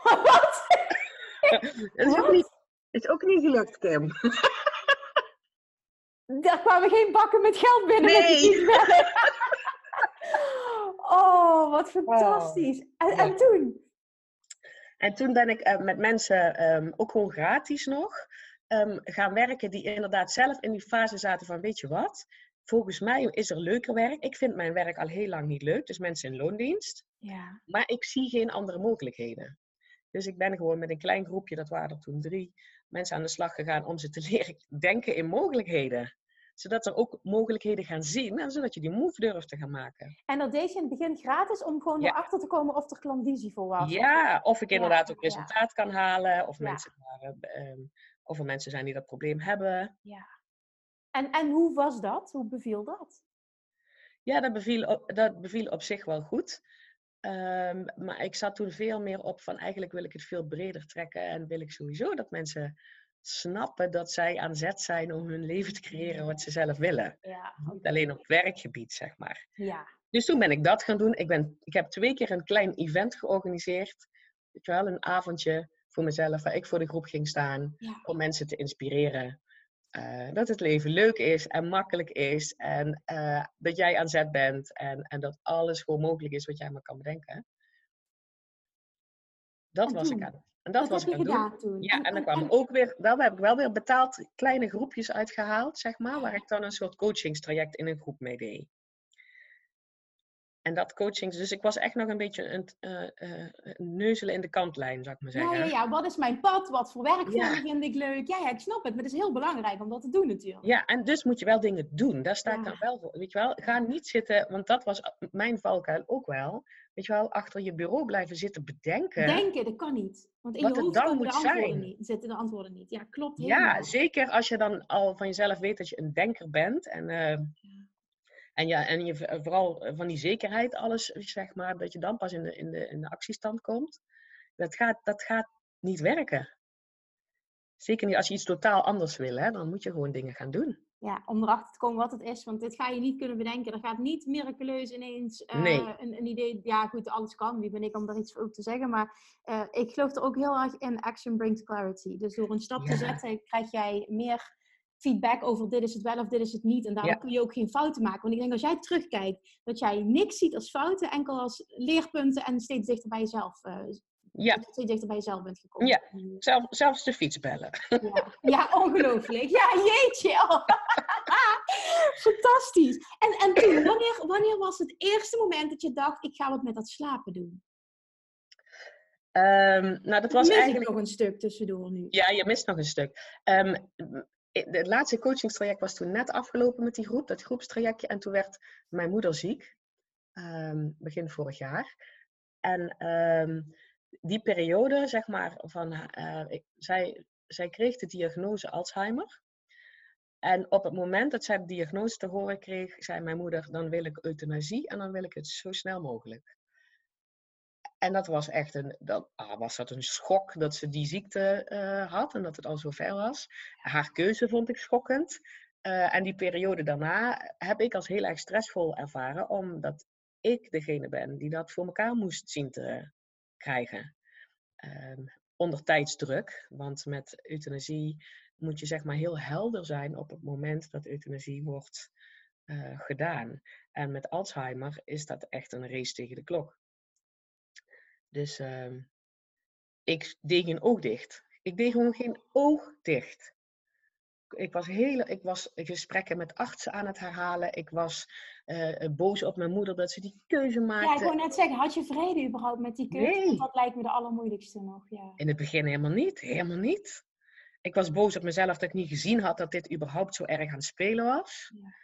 Wat? [LAUGHS] Dat is ook Wat? niet, is ook niet gelukt, Kim. Er kwamen geen bakken met geld binnen met die Nee. [LAUGHS] Oh, wat fantastisch. En, en toen? En toen ben ik eh, met mensen, ehm, ook gewoon gratis nog, ehm, gaan werken die inderdaad zelf in die fase zaten van, weet je wat? Volgens mij is er leuker werk. Ik vind mijn werk al heel lang niet leuk, dus mensen in loondienst. Ja. Maar ik zie geen andere mogelijkheden. Dus ik ben gewoon met een klein groepje, dat waren er toen drie, mensen aan de slag gegaan om ze te [LAUGHS] leren denken in mogelijkheden. Zodat ze ook mogelijkheden gaan zien en zodat je die move durft te gaan maken. En dat deed je in het begin gratis om gewoon Ja. erachter te komen of er klandizie voor was. Ja, of ik Ja, inderdaad ook ja. resultaat kan halen, of, Ja. mensen, eh, ehm, of er mensen zijn die dat probleem hebben. En, en hoe was dat? Hoe beviel dat? Ja, dat beviel, op- dat beviel op zich wel goed. Ehm, maar ik zat toen veel meer op van eigenlijk wil ik het veel breder trekken en wil ik sowieso dat mensen snappen dat zij aan zet zijn om hun leven te creëren wat ze zelf willen. Ja, Niet alleen op werkgebied, zeg maar. ja. Dus toen ben ik dat gaan doen. Ik, ben, ik heb twee keer een klein event georganiseerd. Weet je wel, een avondje voor mezelf waar ik voor de groep ging staan. Ja. Om mensen te inspireren. Eh, dat het leven leuk is en makkelijk is. En eh, dat jij aan zet bent. En, en dat alles gewoon mogelijk is wat jij maar kan bedenken. Dat was ik aan En dat, was ik aan doen. Ja, en dan kwamen ook weer, daar heb ik wel weer betaald kleine groepjes uitgehaald, zeg maar, waar ik dan een soort coachingstraject in een groep mee deed. En dat coachings, dus ik was echt nog een beetje een, eh, eh, neuzelen in de kantlijn, zou ik maar Ja, zeggen. ja, ja, wat is mijn pad? Wat voor Ja. vind ik leuk? Ja, ja, ik snap het, maar het is heel belangrijk om dat te doen natuurlijk. Ja, en dus moet je wel dingen doen. Daar sta ik Ja. dan wel voor. Weet je wel, ga niet zitten, want dat was mijn valkuil ook wel. Weet je wel, achter je bureau blijven zitten bedenken. Denken, dat kan niet. Want in Wat je hoofd dan komen de moet antwoorden zijn. niet, zitten de antwoorden niet. Ja, klopt Ja, helemaal. zeker als je dan al van jezelf weet dat je een denker bent. En, eh, en, ja, en je v- vooral van die zekerheid, alles zeg maar, dat je dan pas in de, in de, in de actiestand komt. Dat gaat, dat gaat niet werken. Zeker niet als je iets totaal anders wil, hè, dan moet je gewoon dingen gaan doen. Ja, om erachter te komen wat het is. Want dit ga je niet kunnen bedenken. Er gaat niet miraculeus ineens eh, Nee. een, een idee... Ja, goed, alles kan. Wie ben ik om daar iets over te zeggen? Maar eh, ik geloof er ook heel erg in action brings clarity. Dus door een stap te zetten krijg jij meer feedback over dit is het wel of dit is het niet. En daarom Ja. kun je ook geen fouten maken. Want ik denk als jij terugkijkt, dat jij niks ziet als fouten, enkel als leerpunten en steeds dichter bij jezelf, eh, Ja, dat je steeds dichter bij jezelf bent gekomen. Ja. zelf, zelfs de fiets bellen. Ja, ja ongelooflijk. Ja, jeetje. Oh. [LAUGHS] Fantastisch. En, en toen, wanneer, wanneer was het eerste moment dat je dacht, ik ga wat met dat slapen doen? Ehm, nou, dat was Mis eigenlijk... nog een stuk tussendoor nu. Ja, je mist nog een stuk. Ehm, het laatste coachingstraject was toen net afgelopen met die groep, dat groepstrajectje. En toen werd mijn moeder ziek, ehm, begin vorig jaar. En ehm, die periode, zeg maar, van, eh, zij, zij kreeg de diagnose Alzheimer. En op het moment dat zij de diagnose te horen kreeg, zei mijn moeder, dan wil ik euthanasie en dan wil ik het zo snel mogelijk. En dat was echt een, dat, ah, was dat een schok dat ze die ziekte eh, had en dat het al zo ver was. Haar keuze vond ik schokkend. Eh, en die periode daarna heb ik als heel erg stressvol ervaren, omdat ik degene ben die dat voor elkaar moest zien te krijgen. Ehm, onder tijdsdruk, want met euthanasie moet je zeg maar heel helder zijn op het moment dat euthanasie wordt eh, gedaan. En met Alzheimer is dat echt een race tegen de klok. Dus ehm, ik deed geen oog dicht. Ik deed gewoon geen oog dicht. Ik was, hele, ik was gesprekken met artsen aan het herhalen. Ik was eh, boos op mijn moeder dat ze die keuze Ja, ik maakte. wou net zeggen, had je vrede überhaupt met die keuze? Nee. Dat lijkt me de allermoeilijkste nog, ja. In het begin helemaal niet. Helemaal niet. Ik was boos op mezelf dat ik niet gezien had dat dit überhaupt zo erg aan het spelen was. Ja.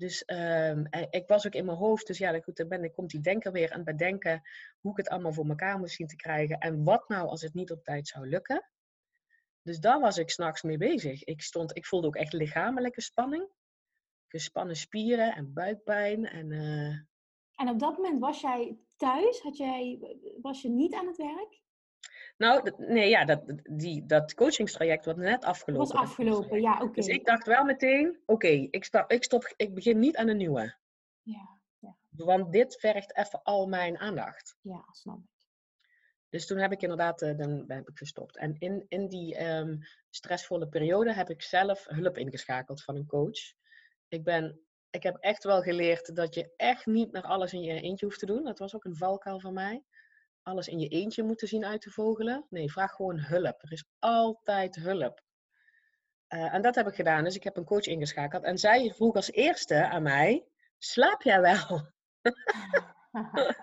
Dus ehm, eh, ik was ook in mijn hoofd. Dus ja, goed, dan, ben, dan komt die denker weer aan het bedenken hoe ik het allemaal voor elkaar moest zien te krijgen. En wat nou als het niet op tijd zou lukken. Dus daar was ik s'nachts mee bezig. Ik, stond, ik voelde ook echt lichamelijke spanning. Gespannen spieren en buikpijn. En, eh, En op dat moment was jij thuis? Had jij, was je niet aan het werk? Nou, dat- nee, ja, dat, die, dat coachingstraject was net afgelopen. was afgelopen, ja, oké. Dus ik dacht wel meteen, oké, ik, stop, ik, stop, ik begin niet aan een nieuwe. Ja, Want dit vergt even al mijn aandacht. ja, snap ik. Dus toen heb ik inderdaad eh, dan heb ik gestopt. En in, in die ehm, stressvolle periode heb ik zelf hulp ingeschakeld van een coach. Ik, ben, ik heb echt wel geleerd dat je echt niet naar alles in je eentje hoeft te doen. Dat was ook een valkuil van mij. Alles in je eentje moeten zien uit te vogelen. Nee, vraag gewoon hulp. Er is altijd hulp. Eh, en dat heb ik gedaan. Dus ik heb een coach ingeschakeld. En zij vroeg als eerste aan mij: Slaap jij wel? [LAUGHS]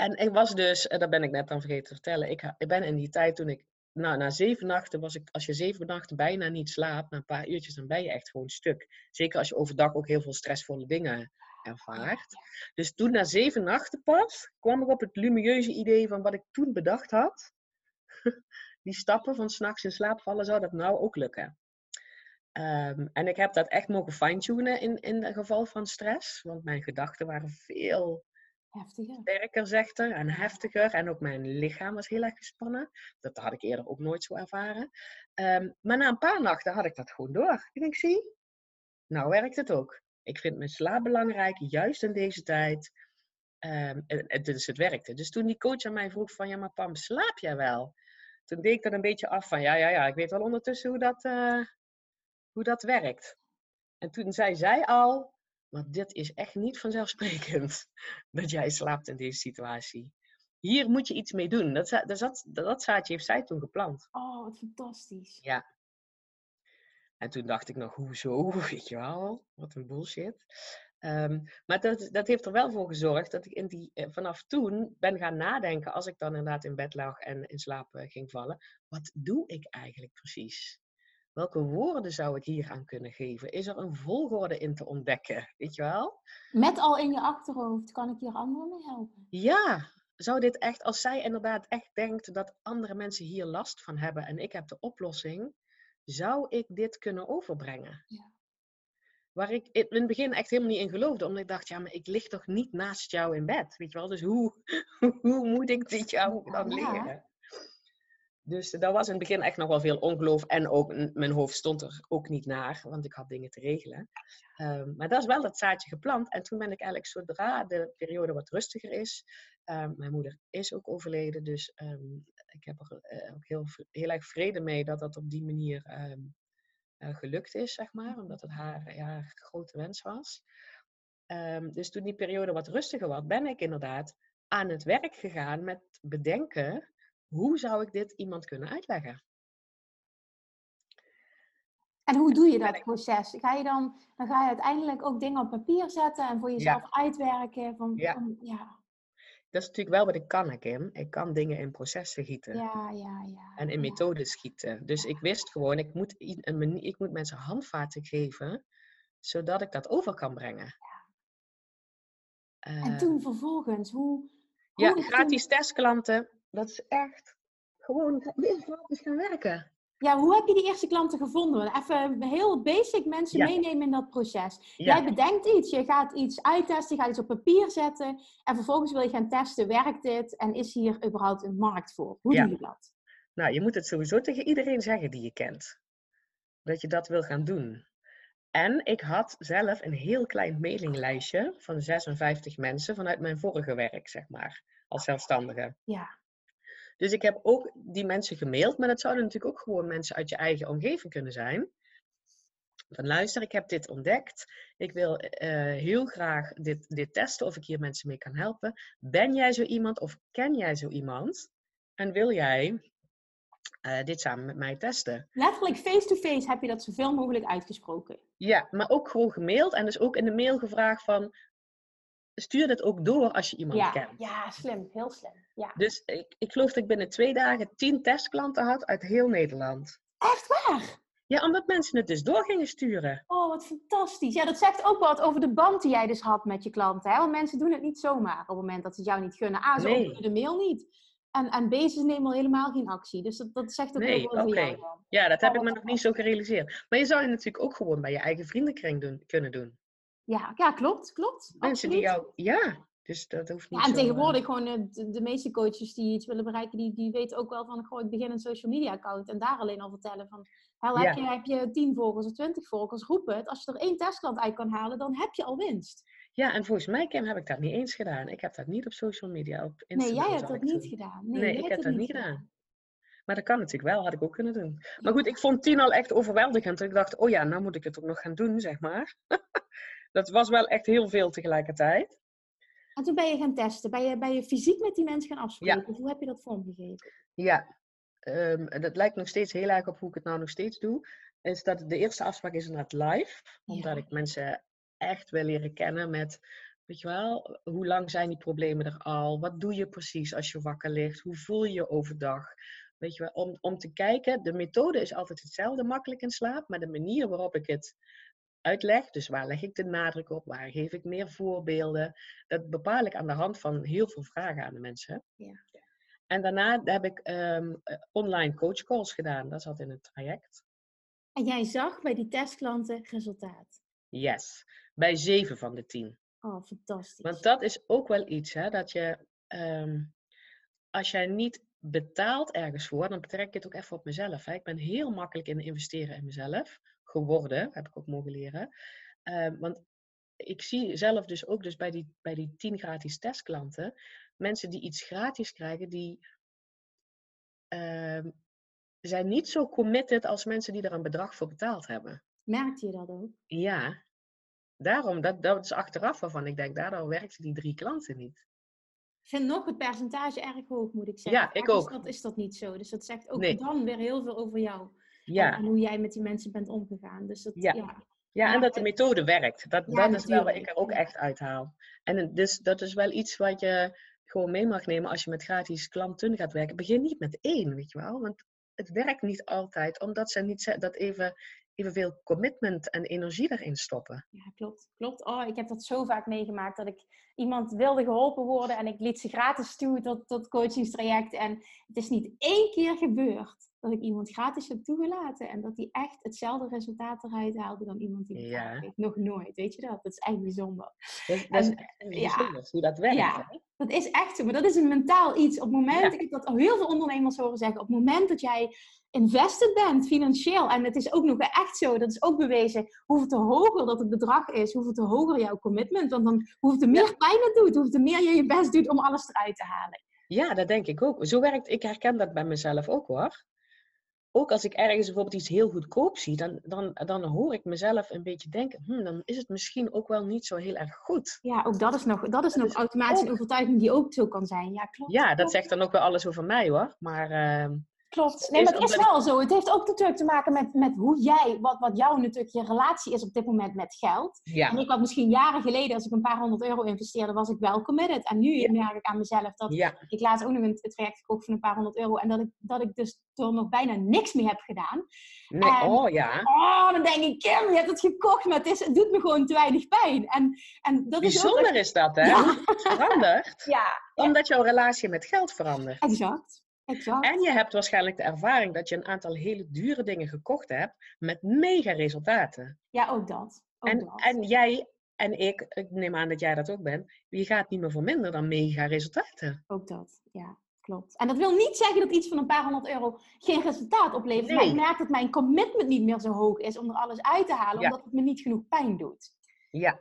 En ik was dus, en dat ben ik net dan vergeten te vertellen, ik, ik ben in die tijd toen ik, nou, na zeven nachten was ik, als je zeven nachten bijna niet slaapt, na een paar uurtjes, dan ben je echt gewoon stuk. Zeker als je overdag ook heel veel stressvolle dingen ervaart. Dus toen na zeven nachten pas, kwam ik op het lumieuze idee van wat ik toen bedacht had. [LAUGHS] Die stappen van s'nachts in slaap vallen, zou dat nou ook lukken? Ehm, en ik heb dat echt mogen fine-tunen in, in het geval van stress. Want mijn gedachten waren veel Heftiger. sterker, zegt er, en heftiger. En ook mijn lichaam was heel erg gespannen. Dat had ik eerder ook nooit zo ervaren. Ehm, maar na een paar nachten had ik dat gewoon door. Ik denk, zie, nou werkt het ook. Ik vind mijn slaap belangrijk, juist in deze tijd. Ehm, en, en dus het werkte. Dus toen die coach aan mij vroeg van, ja maar Pam, slaap jij wel? Toen deed ik dat een beetje af van, ja, ja, ja, ik weet wel ondertussen hoe dat, eh, hoe dat werkt. En toen zei zij al, maar dit is echt niet vanzelfsprekend [LAUGHS] dat jij slaapt in deze situatie. Hier moet je iets mee doen. Dat, dat, dat zaadje heeft zij toen geplant. Oh, wat fantastisch. Ja. En toen dacht ik nog, hoezo? [LAUGHS] Weet je wel, wat een bullshit. Ehm, maar dat, dat heeft er wel voor gezorgd dat ik in die, eh, vanaf toen ben gaan nadenken, als ik dan inderdaad in bed lag en in slaap eh, ging vallen, wat doe ik eigenlijk precies? Welke woorden zou ik hier aan kunnen geven? Is er een volgorde in te ontdekken? Weet je wel? Met al in je achterhoofd kan ik hier anderen mee helpen. Ja, zou dit echt, als zij inderdaad echt denkt dat andere mensen hier last van hebben en ik heb de oplossing, zou ik dit kunnen overbrengen? Ja. Waar ik in het begin echt helemaal niet in geloofde, omdat ik dacht, ja, maar ik lig toch niet naast jou in bed, weet je wel? Dus hoe, [LAUGHS] hoe moet ik dit jou [LAUGHS] dan Ja. leren? Dus daar was in het begin echt nog wel veel ongeloof en ook mijn hoofd stond er ook niet naar, want ik had dingen te regelen. Ehm, maar dat is wel dat zaadje geplant. En toen ben ik eigenlijk, zodra de periode wat rustiger is, ehm, mijn moeder is ook overleden, dus ehm, ik heb er eh, ook heel, heel erg vrede mee dat dat op die manier ehm, eh, gelukt is, zeg maar, omdat het haar, ja, haar grote wens was. Ehm, dus toen die periode wat rustiger was, ben ik inderdaad aan het werk gegaan met bedenken, hoe zou ik dit iemand kunnen uitleggen? En hoe doe je dat proces? Ga je dan, dan ga je uiteindelijk ook dingen op papier zetten en voor jezelf uitwerken. Van, Ja. van- ja, Dat is natuurlijk wel wat ik kan, hè, Kim. Ik kan dingen in processen gieten. ja, ja, ja. en in ja. methodes schieten. Dus ik wist gewoon, ik moet, een ik moet mensen handvaten geven, zodat ik dat over kan brengen. En Eh, toen vervolgens, hoe... ja, hoe gratis testklanten, dat is echt gewoon gratis gaan werken. Ja, hoe heb je die eerste klanten gevonden? Even heel basic mensen Ja. meenemen in dat proces. Ja. Jij bedenkt iets, je gaat iets uittesten, je gaat iets op papier zetten. En vervolgens wil je gaan testen, werkt dit? En is hier überhaupt een markt voor? Hoe Ja. doe je dat? Nou, je moet het sowieso tegen iedereen zeggen die je kent. Dat je dat wil gaan doen. En ik had zelf een heel klein mailinglijstje van 56 mensen vanuit mijn vorige werk, zeg maar, als zelfstandige. Ja, Dus ik heb ook die mensen gemaild, maar dat zouden natuurlijk ook gewoon mensen uit je eigen omgeving kunnen zijn. Van luister, ik heb dit ontdekt. Ik wil eh, heel graag dit, dit testen of ik hier mensen mee kan helpen. Ben jij zo iemand of ken jij zo iemand? En wil jij eh, dit samen met mij testen? letterlijk face-to-face heb je dat zoveel mogelijk uitgesproken. Ja, maar ook gewoon gemaild en dus ook in de mail gevraagd van stuur dit ook door als je iemand Ja, kent. ja, slim, heel slim. Ja. Dus ik, ik geloof dat ik binnen twee dagen tien testklanten had uit heel Nederland. Echt waar? Ja, omdat mensen het dus door gingen sturen. Oh, wat fantastisch. Ja, dat zegt ook wat over de band die jij dus had met je klanten. Hè? Want mensen doen het niet zomaar op het moment dat ze het jou niet gunnen. A, ze Nee. openen de mail niet. En, en B, ze nemen al helemaal geen actie. Dus dat, dat zegt ook Nee, heel veel over jou oké. dan. Ja, dat heb Oh, ik me nog niet zo gerealiseerd. Maar je zou het natuurlijk ook gewoon bij je eigen vriendenkring doen, kunnen doen. Ja, ja, klopt, klopt. Mensen die jou... Ja, dus dat hoeft niet Ja, en zo, eh, tegenwoordig gewoon eh, de, de meeste coaches die iets willen bereiken, die, die weten ook wel van, goh, ik begin een social media account en daar alleen al vertellen van, hel, heb, Ja. je, heb je 10 volgers of 20 volgers, roep het. Als je er één testklant uit kan halen, dan heb je al winst. Ja, en volgens mij, Kim, heb ik dat niet eens gedaan. Ik heb dat niet op social media, op Nee, Instagram. jij hebt dat niet gedaan. Nee, ik heb dat niet gedaan. Maar dat kan natuurlijk wel, had ik ook kunnen doen. Maar goed, ik vond tien al echt overweldigend. Ik dacht, oh ja, nou moet ik het ook nog gaan doen, zeg maar. [LAUGHS] dat was wel echt heel veel tegelijkertijd. En toen ben je gaan testen. Ben je, ben je fysiek met die mensen gaan afspreken? Hoe heb je dat vormgegeven? Ja, ehm, dat lijkt nog steeds heel erg op hoe ik het nou nog steeds doe. Is dat de eerste afspraak is inderdaad live. Omdat Ja. ik mensen echt wil leren kennen met Weet je wel, hoe lang zijn die problemen er al? Wat doe je precies als je wakker ligt? Hoe voel je je overdag? Weet je wel, om, om te kijken, de methode is altijd hetzelfde, makkelijk in slaap, maar de manier waarop ik het uitleg, dus waar leg ik de nadruk op, waar geef ik meer voorbeelden, dat bepaal ik aan de hand van heel veel vragen aan de mensen. Ja. En daarna heb ik ehm, online coachcalls gedaan, dat zat in het traject. En jij zag bij die testklanten resultaat? Yes, bij zeven van de tien. Oh, fantastisch. Want dat is ook wel iets, hè, dat je, ehm, als jij niet betaalt ergens voor, dan betrek ik het ook even op mezelf. Hè. Ik ben heel makkelijk in investeren in mezelf geworden, heb ik ook mogen leren. Ehm, want ik zie zelf dus ook dus bij die, bij die tien gratis testklanten, mensen die iets gratis krijgen, die ehm, zijn niet zo committed als mensen die er een bedrag voor betaald hebben. Merkte je dat ook? Ja, daarom, dat, dat is achteraf waarvan ik denk, daardoor werkten die drie klanten niet. Ik vind nog het percentage erg hoog, moet ik zeggen. Ja, ik Vaak ook. Is dat, is dat niet zo. Dus dat zegt ook Nee. dan weer heel veel over jou. Ja, En hoe jij met die mensen bent omgegaan. Dus dat, Ja. ja. ja en dat de het- methode werkt. Dat, dat is wel wat ik er ook echt uithaal. En dus dat is wel iets wat je gewoon mee mag nemen als je met gratis klanten gaat werken. Begin niet met één, weet je wel. Want het werkt niet altijd, omdat ze niet dat even, evenveel commitment en energie erin stoppen. Ja, klopt. Klopt. Oh, ik heb dat zo vaak meegemaakt dat ik iemand wilde geholpen worden en ik liet ze gratis toe tot, tot coachingstraject. En het is niet één keer gebeurd dat ik iemand gratis heb toegelaten en dat die echt hetzelfde resultaat eruit haalde dan iemand die betaald Ja. heeft. Nog nooit, weet je dat? Dat is echt bijzonder. Dat, dat is En, echt een ja. bijzonder hoe dat werkt. Ja. hè? Dat is echt zo, maar dat is een mentaal iets. Op het moment, Ja. ik heb dat al heel veel ondernemers horen zeggen, op het moment dat jij invested bent financieel, en het is ook nog echt zo, dat is ook bewezen, hoeveel te hoger dat het bedrag is, hoeveel te hoger jouw commitment, want dan hoeveel te meer pijn het doet, hoeveel te meer je je best doet om alles eruit te halen. Ja, dat denk ik ook. Zo werkt, ik herken dat bij mezelf ook hoor. Ook als ik ergens bijvoorbeeld iets heel goedkoop zie, dan, dan, dan hoor ik mezelf een beetje denken, hm, dan is het misschien ook wel niet zo heel erg goed. Ja, ook dat is nog, dat is Dat nog is automatisch een overtuiging die ook zo kan zijn. Ja, klopt. Ja, dat klopt. zegt dan ook wel alles over mij hoor. Maar ehm, Klopt. Nee, maar het is wel zo. Het heeft ook natuurlijk te maken met, met hoe jij, wat, wat jouw natuurlijk je relatie is op dit moment met geld. ja, En ik had misschien jaren geleden, als ik een paar honderd euro investeerde, was ik wel committed. En nu Ja. merk ik aan mezelf dat ja, ik laatst ook nog een traject gekocht van een paar honderd euro. En dat ik, dat ik dus door nog bijna niks meer heb gedaan. nee, En- oh ja. Oh, dan denk ik, Kim, je hebt het gekocht, maar het, is, het doet me gewoon te weinig pijn. En, en dat is ook... Bijzonder is dat hè? Ja. Het verandert, [LAUGHS] Ja, omdat jouw relatie met geld verandert. exact. Exact. En je hebt waarschijnlijk de ervaring dat je een aantal hele dure dingen gekocht hebt met mega resultaten. Ja, ook dat. Ook En, dat. en jij en ik, ik neem aan dat jij dat ook bent, je gaat niet meer voor minder dan mega resultaten. Ook dat, ja, klopt. En dat wil niet zeggen dat iets van een paar honderd euro geen resultaat oplevert. Maar Nee. ik merk dat mijn commitment niet meer zo hoog is om er alles uit te halen, Ja. omdat het me niet genoeg pijn doet. Ja,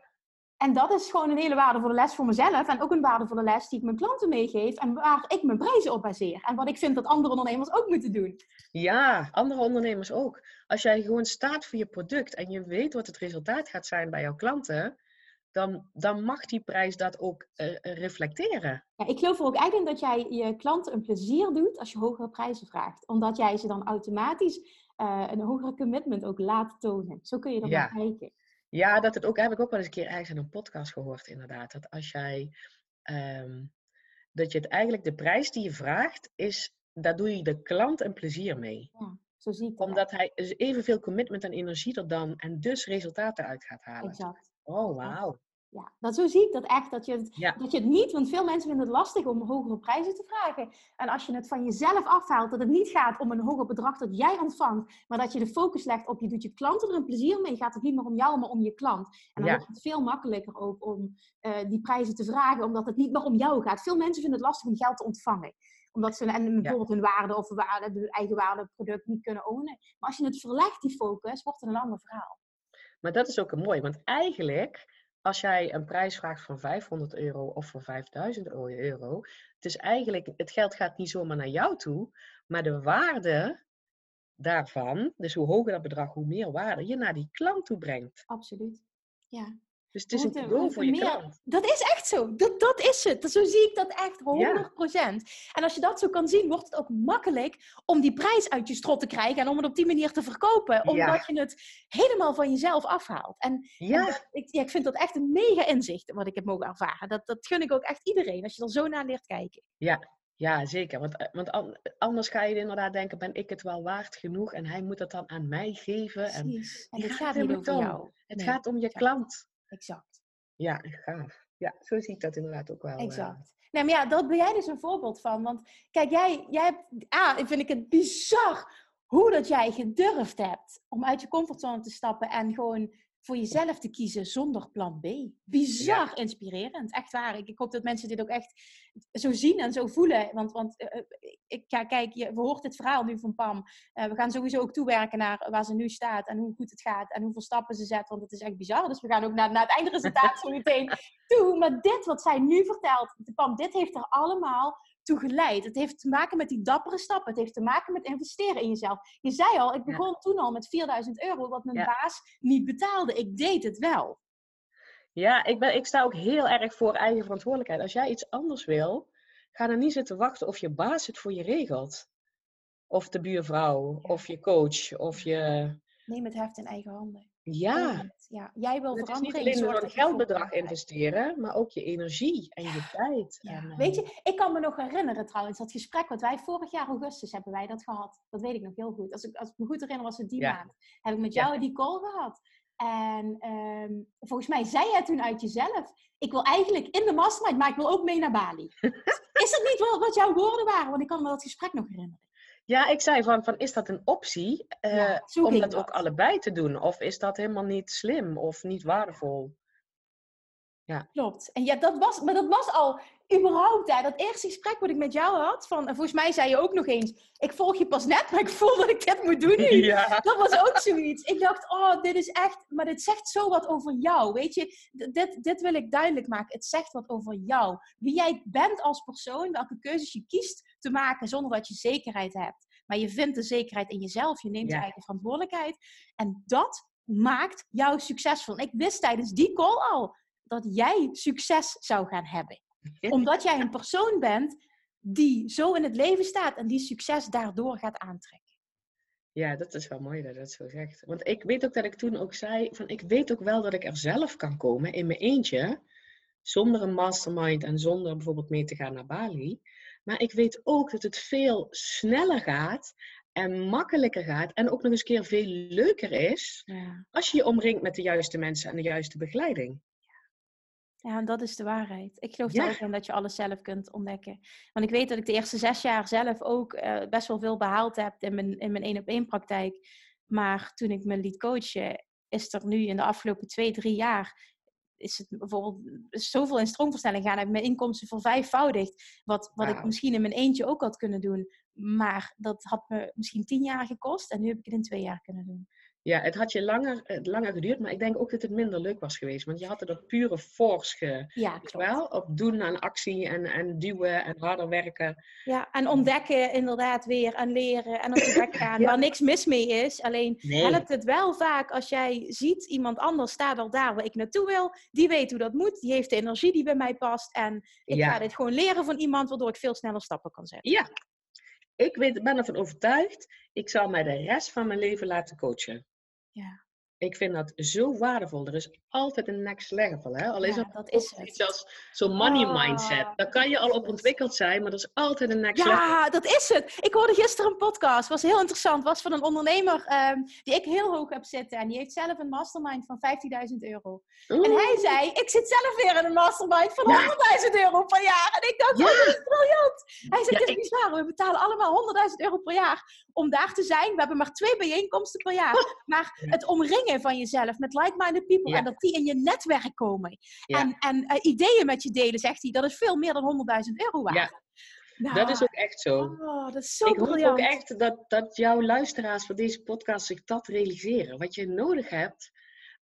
En dat is gewoon een hele waardevolle les voor mezelf. En ook een waardevolle les die ik mijn klanten meegeef. En waar ik mijn prijzen op baseer. En wat ik vind dat andere ondernemers ook moeten doen. ja, andere ondernemers ook. Als jij gewoon staat voor je product en je weet wat het resultaat gaat zijn bij jouw klanten, dan, dan mag die prijs dat ook eh, reflecteren. Ja, ik geloof er ook echt in dat jij je klanten een plezier doet als je hogere prijzen vraagt. Omdat jij ze dan automatisch eh, een hogere commitment ook laat tonen. Zo kun je er Ja. naar kijken. Ja, dat het ook, heb ik ook wel eens een keer ergens in een podcast gehoord, inderdaad. Dat als jij, ehm, dat je het eigenlijk, de prijs die je vraagt, is, daar doe je de klant een plezier mee. Zo zie ik dat. Omdat hij evenveel commitment en energie er dan en dus resultaten uit gaat halen. Exact. Oh, wauw. Ja, dat, zo zie ik dat echt. Dat je, het, Ja. dat je het niet, want veel mensen vinden het lastig om hogere prijzen te vragen. En als je het van jezelf afhaalt, dat het niet gaat om een hoger bedrag dat jij ontvangt, maar dat je de focus legt op je doet je klanten er een plezier mee, gaat het niet meer om jou, maar om je klant. En dan Ja. wordt het veel makkelijker ook om eh, die prijzen te vragen, omdat het niet meer om jou gaat. Veel mensen vinden het lastig om geld te ontvangen omdat ze en bijvoorbeeld hun waarde of waarde, hun eigen waarde product niet kunnen ownen. Maar als je het verlegt, die focus, wordt het een ander verhaal. Maar dat is ook een mooi, want eigenlijk, als jij een prijs vraagt van 500 euro of voor 5000 euro, het is eigenlijk, het geld gaat niet zomaar naar jou toe, maar de waarde daarvan, dus hoe hoger dat bedrag, hoe meer waarde je naar die klant toe brengt. Absoluut. Ja. Dus het is een Moeten- cadeau voor je meer- klant. Dat is echt zo. Dat, dat is het. Zo zie ik dat echt 100%. En als je dat zo kan zien, wordt het ook makkelijk om die prijs uit je strot te krijgen en om het op die manier te verkopen. Omdat je het helemaal van jezelf afhaalt. En, en Ja, dat- ik, ja, ik vind dat echt een mega inzicht wat ik heb mogen ervaren. Dat, dat gun ik ook echt iedereen, als je er zo naar leert kijken. ja, zeker. Want, eh, want an- anders ga je inderdaad denken, ben ik het wel waard genoeg? En hij moet het dan aan mij geven. En. En het gaat niet om. jou. het Nee, gaat om je klant. Exact. Ja, gaaf. Ja, zo zie ik dat inderdaad ook wel. eh. Exact. Nee, maar ja, dat ben jij dus een voorbeeld van. Want kijk, jij, jij hebt... A, vind ik het bizar hoe dat jij gedurfd hebt om uit je comfortzone te stappen en gewoon voor jezelf te kiezen zonder plan B. Bizar inspirerend, echt waar. Ik, ik hoop dat mensen dit ook echt zo zien en zo voelen. Want, want eh, eh, ik, ja, kijk, je hoort het verhaal nu van Pam. Eh, we gaan sowieso ook toewerken naar waar ze nu staat en hoe goed het gaat en hoeveel stappen ze zet. Want het is echt bizar. Dus we gaan ook naar, naar het eindresultaat [LAUGHS] zo meteen toe. Maar dit wat zij nu vertelt, Pam, dit heeft er allemaal toe geleid. Het heeft te maken met die dappere stappen. Het heeft te maken met investeren in jezelf. Je zei al, ik begon toen al met 4000 euro, wat mijn Ja. baas niet betaalde. Ik deed het wel. Ja, ik, ben, ik sta ook heel erg voor eigen verantwoordelijkheid. Als jij iets anders wil, ga dan niet zitten wachten of je baas het voor je regelt. Of de buurvrouw, Ja. of je coach, of je... Neem het heft in eigen handen. Ja, ja. Jij wil is niet alleen je het geldbedrag investeren, maar ook je energie en je tijd. Ja. En, eh, Weet je, ik kan me nog herinneren trouwens, dat gesprek wat wij vorig jaar augustus hebben wij dat gehad. Dat weet ik nog heel goed. Als ik, als ik me goed herinner was het die Ja. maand. Heb ik met Ja. jou die call gehad. En ehm, volgens mij zei jij toen uit jezelf, ik wil eigenlijk in de mastermind, maar ik wil ook mee naar Bali. [LAUGHS] Is dat niet wat, wat jouw woorden waren? Want ik kan me dat gesprek nog herinneren. Ja, ik zei van, van is dat een optie eh, Ja, om dat dat. ook allebei te doen? Of is dat helemaal niet slim of niet waardevol? Klopt. En ja, dat was, maar dat was al überhaupt, hè, dat eerste gesprek wat ik met jou had. Van, en volgens mij zei je ook nog eens, ik volg je pas net, maar ik voel dat ik dit moet doen nu. [LAUGHS] Ja, Dat was ook zoiets. Ik dacht, oh, dit is echt, maar dit zegt zo wat over jou. Weet je, dit, dit wil ik duidelijk maken. Het zegt wat over jou. Wie jij bent als persoon, welke keuzes je kiest te maken zonder dat je zekerheid hebt. Maar je vindt de zekerheid in jezelf, je neemt je Ja. eigen verantwoordelijkheid. En dat maakt jou succesvol. Ik wist tijdens die call al dat jij succes zou gaan hebben. [LAUGHS] Omdat jij een persoon bent die zo in het leven staat en die succes daardoor gaat aantrekken. Ja, dat is wel mooi dat je dat zo zegt. Want ik weet ook dat ik toen ook zei, van ik weet ook wel dat ik er zelf kan komen in mijn eentje, zonder een mastermind en zonder bijvoorbeeld mee te gaan naar Bali. Maar ik weet ook dat het veel sneller gaat en makkelijker gaat en ook nog eens een keer veel leuker is Ja. als je je omringt met de juiste mensen en de juiste begeleiding. Ja, en dat is de waarheid. Ik geloof Ja. er ook in dat je alles zelf kunt ontdekken. Want ik weet dat ik de eerste zes jaar zelf ook eh, best wel veel behaald heb in mijn, in mijn één op één praktijk. Maar toen ik me liet coachen, is er nu in de afgelopen twee, drie jaar is het bijvoorbeeld zoveel in stroomversnelling gaan. Heb ik mijn inkomsten vervijfvoudigd. Wat, wat ik misschien in mijn eentje ook had kunnen doen. Maar dat had me misschien tien jaar gekost. En nu heb ik het in twee jaar kunnen doen. Ja, het had je langer, eh, langer geduurd, maar ik denk ook dat het minder leuk was geweest. Want je had er dat pure force ge, Ja, wel, op doen aan actie en, en duwen en harder werken. Ja, en ontdekken inderdaad weer en leren en op de weg [LAUGHS] gaan. Ja. Waar niks mis mee is. Alleen Nee. helpt het wel vaak als jij ziet, iemand anders staat al daar waar ik naartoe wil. Die weet hoe dat moet. Die heeft de energie die bij mij past. En ik Ja. ga dit gewoon leren van iemand, waardoor ik veel sneller stappen kan zetten. Ja, ik weet, ben ervan overtuigd. Ik zal mij de rest van mijn leven laten coachen. Ja. Ik vind dat zo waardevol. Er is altijd een next level. Hè? Al is Ja, dat is ook het. iets als zo'n money Ah, mindset. Daar kan je al op ontwikkeld zijn, maar er is altijd een next level. Ja, dat is het. Ik hoorde gisteren een podcast, was heel interessant. Was van een ondernemer ehm, die ik heel hoog heb zitten. En die heeft zelf een mastermind van 15.000 euro. En hij zei, ik zit zelf weer in een mastermind van Ja. 100.000 euro per jaar. En ik dacht, Ja. oh, dat is briljant. Hij zei, het is ik- bizar, we betalen allemaal 100.000 euro per jaar om daar te zijn. We hebben maar twee bijeenkomsten per jaar. Maar het omringen van jezelf met like-minded people Ja. en dat die in je netwerk komen. Ja. En, en eh, ideeën met je delen, zegt hij, dat is veel meer dan 100.000 euro waard. Ja. Nou, dat is ook echt zo. oh, dat is zo ik hoop ook echt dat, dat jouw luisteraars voor deze podcast zich dat realiseren. Wat je nodig hebt,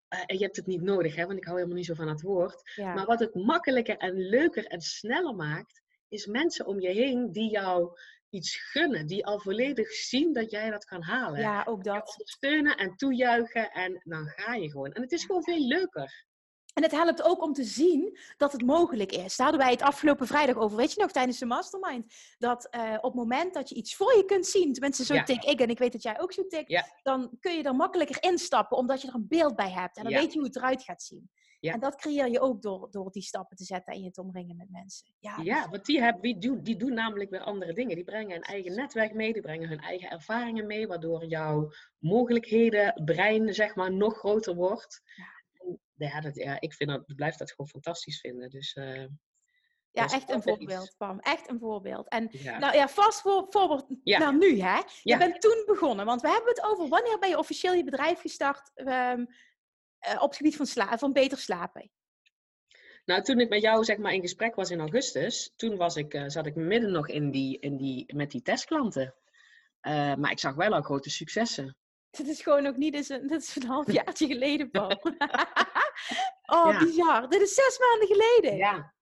eh, en je hebt het niet nodig, hè, want ik hou helemaal niet zo van het woord. Ja. Maar wat het makkelijker en leuker en sneller maakt, is mensen om je heen die jou iets gunnen. Die al volledig zien dat jij dat kan halen. ja, ook Je dat. ondersteunen en toejuichen en dan ga je gewoon. En het is gewoon veel leuker. En het helpt ook om te zien dat het mogelijk is. Daar hadden wij het afgelopen vrijdag over. Weet je nog, tijdens de mastermind. Dat uh, op het moment dat je iets voor je kunt zien. Tenminste, zo tik ik. En ik weet dat jij ook zo tikt. Dan kun je er makkelijker instappen. Omdat je er een beeld bij hebt. En dan weet je hoe het eruit gaat zien. En dat creëer je ook door, door die stappen te zetten en je te omringen met mensen. Ja, ja want die, hebben, die, doen, die doen namelijk weer andere dingen. Die brengen een eigen netwerk mee, die brengen hun eigen ervaringen mee, waardoor jouw mogelijkheden, brein, zeg maar, nog groter wordt. Ja, ja, dat, ja ik vind dat, blijf dat gewoon fantastisch vinden. Dus, uh, ja, echt een voorbeeld, Pam. Echt een voorbeeld. En nou ja, vast voor, voorbeeld ja. naar nu, hè. Je bent toen begonnen, want we hebben het over wanneer ben je officieel je bedrijf gestart um, uh, op het gebied van, sla van beter slapen? Nou, toen ik met jou zeg maar in gesprek was in augustus, toen was ik, uh, zat ik midden nog in die, in die, met die testklanten. Uh, maar ik zag wel al grote successen. Dit is gewoon ook niet eens een, dit is een halfjaartje [LAUGHS] geleden, Paul. [LAUGHS] oh, ja. bizar. Dit is zes maanden geleden. Ja.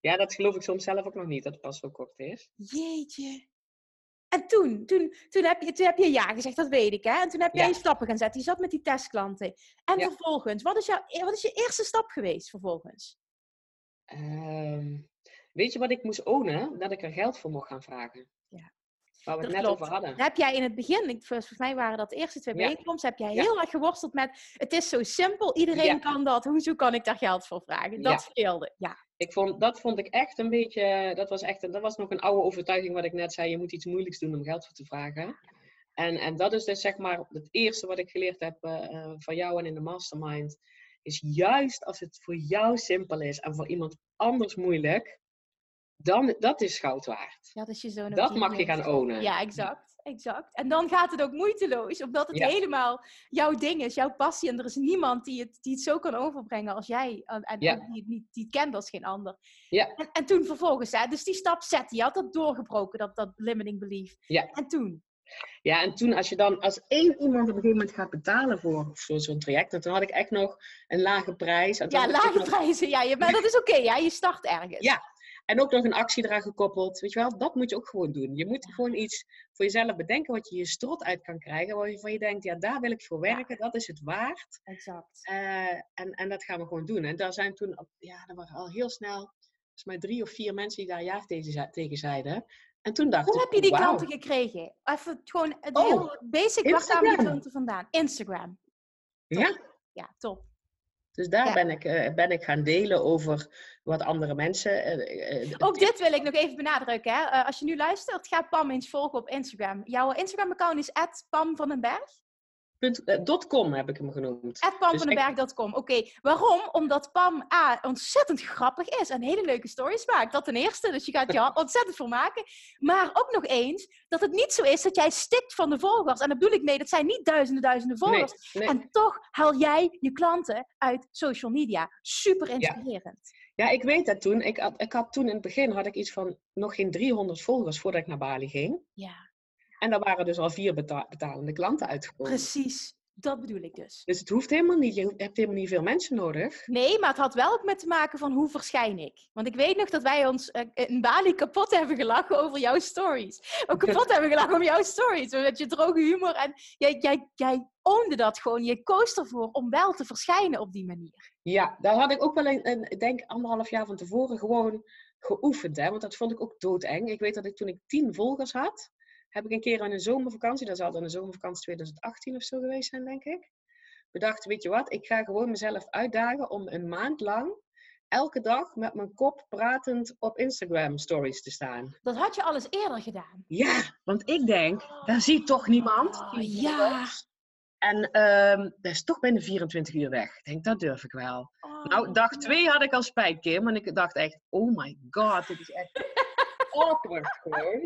Ja, dat geloof ik soms zelf ook nog niet, dat het pas zo kort is. Jeetje. En toen, toen, toen, heb je, toen heb je ja gezegd, dat weet ik. Hè? En toen heb jij je stappen gaan zetten. Je zat met die testklanten. En vervolgens, wat is, jouw, wat is je eerste stap geweest vervolgens? Um, weet je wat ik moest ownen? Dat ik er geld voor mocht gaan vragen. Ja. Waar we het net over hadden. Heb jij in het begin, volgens mij waren dat de eerste twee bijeenkomsten, heb jij heel erg geworsteld met: het is zo simpel, iedereen kan dat, hoezo kan ik daar geld voor vragen? Dat scheelde. Ja. Ik vond, dat vond ik echt een beetje, dat was, echt, dat was nog een oude overtuiging wat ik net zei, je moet iets moeilijks doen om geld voor te vragen. En, en dat is dus zeg maar het eerste wat ik geleerd heb uh, van jou en in de mastermind, is juist als het voor jou simpel is en voor iemand anders moeilijk, dan, dat is goud waard. Ja, dat, je zo dat mag je gaan ownen. Ja, exact, exact. En dan gaat het ook moeiteloos, omdat het helemaal jouw ding is, jouw passie. En er is niemand die het, die het zo kan overbrengen als jij. En, die, het niet, die het kent als geen ander. Ja. En, en toen vervolgens, hè, dus die stap zette je had dat doorgebroken, dat, dat limiting belief. Ja. En toen? Ja, en toen als je dan als één iemand op een gegeven moment gaat betalen voor, voor zo'n traject, dan had ik echt nog een lage prijs. ja, lage prijzen, ja, maar dat is oké, ja, je start ergens. Ja, en ook nog een actie eraan gekoppeld. Weet je wel, dat moet je ook gewoon doen. Je moet gewoon iets voor jezelf bedenken wat je je strot uit kan krijgen. Waarvan je denkt, ja, daar wil ik voor werken. Dat is het waard. Exact. Uh, en, en dat gaan we gewoon doen. En daar zijn toen, ja, er waren al heel snel, volgens mij drie of vier mensen die daar ja tegen, zeiden. En toen dacht Hoe ik, heb je die wow. klanten gekregen? Even gewoon het oh, heel basic, waar kwamen die klanten vandaan? Instagram. Ja. Ja, top. Dus daar ben, ik, uh, ben ik gaan delen over wat andere mensen. Uh, Ook dit wil ik nog even benadrukken. Hè? als je nu luistert, ga Pam eens volgen op Instagram. Jouw Instagram-account is Pam van den Berg. Eh, .com heb ik hem genoemd. Pamvandenberg.com. Dus Oké, waarom? Omdat Pam A, ontzettend grappig is en hele leuke stories maakt. Dat ten eerste, dus je gaat je [LAUGHS] ontzettend voor maken. Maar ook nog eens, dat het niet zo is dat jij stikt van de volgers. En dat bedoel ik mee, dat zijn niet duizenden, duizenden volgers. En toch haal jij je klanten uit social media. Super inspirerend. Ja. ja ik weet dat toen. Ik had, ik had toen in het begin had ik iets van nog geen 300 volgers voordat ik naar Bali ging. Ja. En daar waren dus al vier betalende klanten uitgekomen. Een dat bedoel ik dus. Dus het hoeft helemaal niet. Je hebt helemaal niet veel mensen nodig. Nee, maar het had wel ook met te maken van hoe verschijn ik. Want ik weet nog dat wij ons uh, in Bali kapot hebben gelachen over jouw stories. Ook [LAUGHS] kapot hebben gelachen over jouw stories. Met je droge humor. En jij, jij, jij oonde dat gewoon. Je koos ervoor om wel te verschijnen op die manier. Ja, daar had ik ook wel een, een denk anderhalf jaar van tevoren gewoon geoefend. Hè? Want dat vond ik ook doodeng. Ik weet dat ik toen ik tien volgers had heb ik een keer aan een zomervakantie, dat zal dan een zomervakantie 2018 of zo geweest zijn, denk ik. Bedacht, weet je wat, ik ga gewoon mezelf uitdagen om een maand lang elke dag met mijn kop pratend op Instagram stories te staan. Dat had je alles eerder gedaan? Ja, want ik denk, daar ziet toch niemand. Oh, ja. En um, dat is toch binnen 24 uur weg. Ik denk, dat durf ik wel. Oh, nou, dag twee had ik al spijt, Kim. Maar ik dacht echt, oh my god, dit is echt [LAUGHS] awkward gewoon.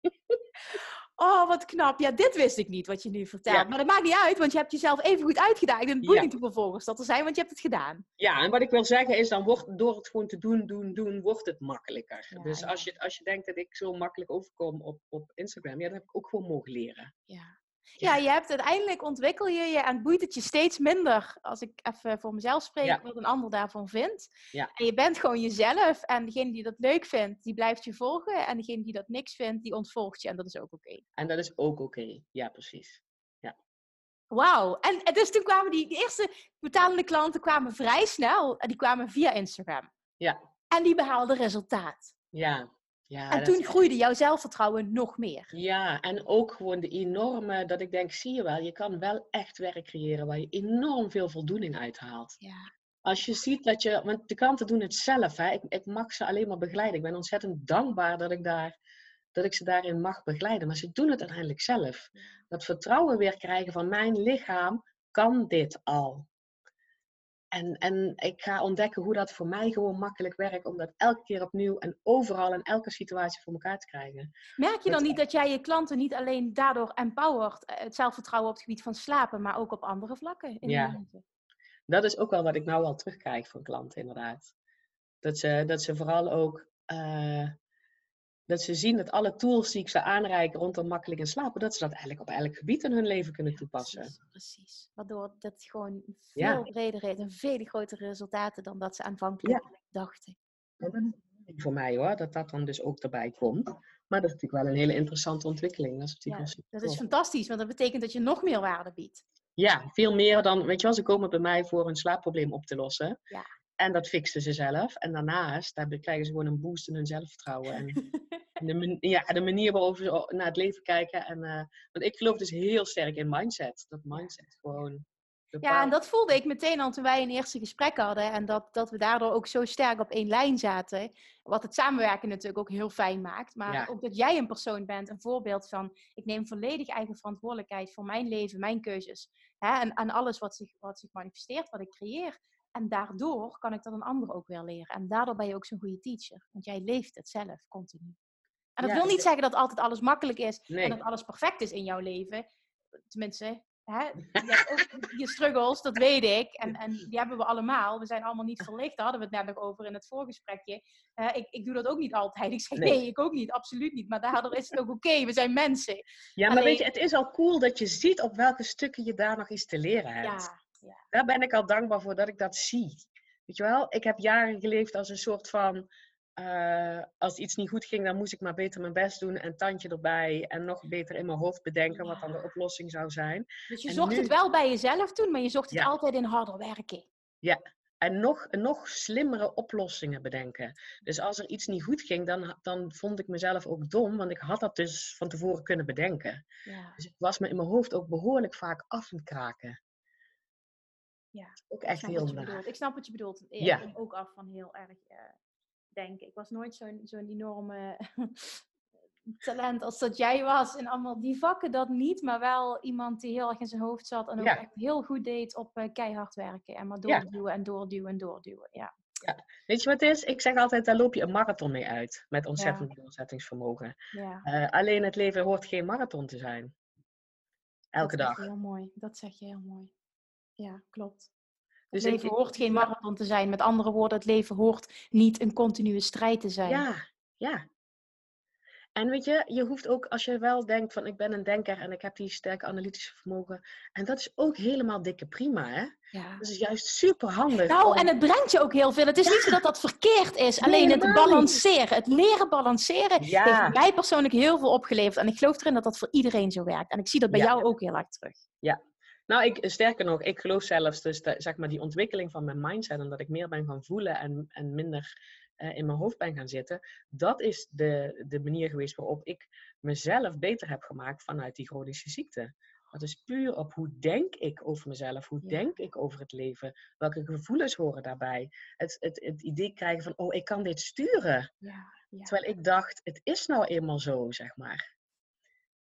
[LAUGHS] Oh, wat knap. Ja, dit wist ik niet, wat je nu vertelt. Maar dat maakt niet uit, want je hebt jezelf even goed uitgedaagd. En het boeit niet hoeveel volgers dat er zijn, want je hebt het gedaan. Ja, en wat ik wil zeggen is, dan wordt, door het gewoon te doen, doen, doen, wordt het makkelijker. dus Als, je, als je denkt dat ik zo makkelijk overkom op, op Instagram, ja, dat heb ik ook gewoon mogen leren. Ja. Ja, je hebt uiteindelijk ontwikkel je je en boeit het je steeds minder, als ik even voor mezelf spreek, wat een ander daarvan vindt. Ja. En je bent gewoon jezelf en degene die dat leuk vindt, die blijft je volgen. En degene die dat niks vindt, die ontvolgt je en dat is ook oké. En dat is ook oké, ja precies. Ja. Wauw. En, en dus toen kwamen die, die eerste betalende klanten kwamen vrij snel. En die kwamen via Instagram. Ja. En die behaalden resultaat. Ja. Ja en toen is- groeide jouw zelfvertrouwen nog meer. Ja, en ook gewoon de enorme, dat ik denk, zie je wel, je kan wel echt werk creëren waar je enorm veel voldoening uithaalt. Ja. Als je ziet dat je, want de klanten doen het zelf, hè. Ik, ik mag ze alleen maar begeleiden. Ik ben ontzettend dankbaar dat ik, daar, dat ik ze daarin mag begeleiden, maar ze doen het uiteindelijk zelf. Dat vertrouwen weer krijgen van mijn lichaam kan dit al. En, en ik ga ontdekken hoe dat voor mij gewoon makkelijk werkt, om dat elke keer opnieuw en overal in elke situatie voor elkaar te krijgen. Merk je dan Dat- niet dat jij je klanten niet alleen daardoor empowert, eh, het zelfvertrouwen op het gebied van slapen, maar ook op andere vlakken in Ja. dat is ook wel wat ik nou al terugkrijg van klanten, inderdaad. Dat ze, dat ze vooral ook eh, dat ze zien dat alle tools die ik ze aanreik rondom makkelijk in slapen, dat ze dat eigenlijk op elk gebied in hun leven kunnen toepassen. Precies, precies. Waardoor dat gewoon Ja. veel breder heeft en veel grotere resultaten dan dat ze aanvankelijk dachten. En dat is voor mij hoor, dat dat dan dus ook erbij komt. Maar dat is natuurlijk wel een hele interessante ontwikkeling. Dat is natuurlijk Ja, Dat is fantastisch, want dat betekent dat je nog meer waarde biedt. Ja, veel meer dan, weet je wel, ze komen bij mij voor een slaapprobleem op te lossen. Ja. En dat fixen ze zelf. En daarnaast daar krijgen ze gewoon een boost in hun zelfvertrouwen. En [LAUGHS] de, ja, de manier waarop ze naar het leven kijken. En, eh, want ik geloof dus heel sterk in mindset. Dat mindset gewoon. Ja, en dat voelde ik meteen al toen wij een eerste gesprek hadden. En dat, dat we daardoor ook zo sterk op één lijn zaten. Wat het samenwerken natuurlijk ook heel fijn maakt. Maar Ja. ook dat jij een persoon bent, een voorbeeld van... ik neem volledig eigen verantwoordelijkheid voor mijn leven, mijn keuzes. Hè, en aan alles wat zich, wat zich manifesteert, wat ik creëer. En daardoor kan ik dat een ander ook weer leren. En daardoor ben je ook zo'n goede teacher. Want jij leeft het zelf, continu. En dat Ja, wil niet zeggen dat altijd alles makkelijk is Nee. en dat alles perfect is in jouw leven. Tenminste, hè, [LAUGHS] je hebt ook je struggles, dat weet ik. En, en die hebben we allemaal. We zijn allemaal niet verlicht. Daar hadden we het net nog over in het voorgesprekje. Eh, ik, ik doe dat ook niet altijd. Ik zeg nee. Nee. ik ook niet. Absoluut niet. Maar daardoor is het ook oké. We zijn mensen. Ja, maar weet je, het is al cool dat je ziet op welke stukken je daar nog iets te leren hebt. Ja, Daar ben ik al dankbaar voor dat ik dat zie. Weet je wel, ik heb jaren geleefd als een soort van. eh, als iets niet goed ging, dan moest ik maar beter mijn best doen en tandje erbij. En nog beter in mijn hoofd bedenken wat dan de oplossing zou zijn. dus je En zocht nu- het wel bij jezelf toen, maar je zocht het Ja. altijd in harder werken. En nog, nog slimmere oplossingen bedenken. Dus als er iets niet goed ging, dan, dan vond ik mezelf ook dom, want ik had dat dus van tevoren kunnen bedenken. Ja, Dus ik was me in mijn hoofd ook behoorlijk vaak af het kraken. Ja, Ook echt heel naar. Ik snap wat je bedoelt. Ik Ja. ook af van heel erg eh, denken. Ik was nooit zo'n zo'n enorme [LAUGHS] talent als dat jij was. In allemaal die vakken dat niet, maar wel iemand die heel erg in zijn hoofd zat en ook Ja. echt heel goed deed op eh, keihard werken. En maar Ja. doorduwen en doorduwen en doorduwen. Ja. Weet je wat het is? Ik zeg altijd, daar loop je een marathon mee uit. Met ontzettend doorzettingsvermogen. ja. Eh, alleen het leven hoort geen marathon te zijn. Elke dat dag. Heel mooi. Dat zeg je heel mooi. Ja, klopt. Dus het ik- leven hoort geen marathon te zijn. Met andere woorden, het leven hoort niet een continue strijd te zijn. Ja, ja. En weet je, je hoeft ook, als je wel denkt van ik ben een denker en ik heb die sterke analytische vermogen. En dat is ook helemaal dikke prima, hè? Ja. Dat is juist super handig. Nou, en het brengt je ook heel veel. Het is niet zo dat dat verkeerd is. Nee, Alleen het balanceren, het leren balanceren, Ja. heeft mij persoonlijk heel veel opgeleverd. En ik geloof erin dat dat voor iedereen zo werkt. En ik zie dat bij Ja. jou ook heel erg terug. Nou, ik, sterker nog, ik geloof zelfs dus zeg maar die ontwikkeling van mijn mindset en dat ik meer ben gaan voelen en, en minder eh, in mijn hoofd ben gaan zitten. Dat is de, de manier geweest waarop ik mezelf beter heb gemaakt vanuit die chronische ziekte. Dat is puur op hoe denk ik over mezelf, hoe Ja. denk ik over het leven, welke gevoelens horen daarbij. Het, het, het idee krijgen van, oh, ik kan dit sturen. Ja, ja. Terwijl ik dacht, het is nou eenmaal zo, zeg maar.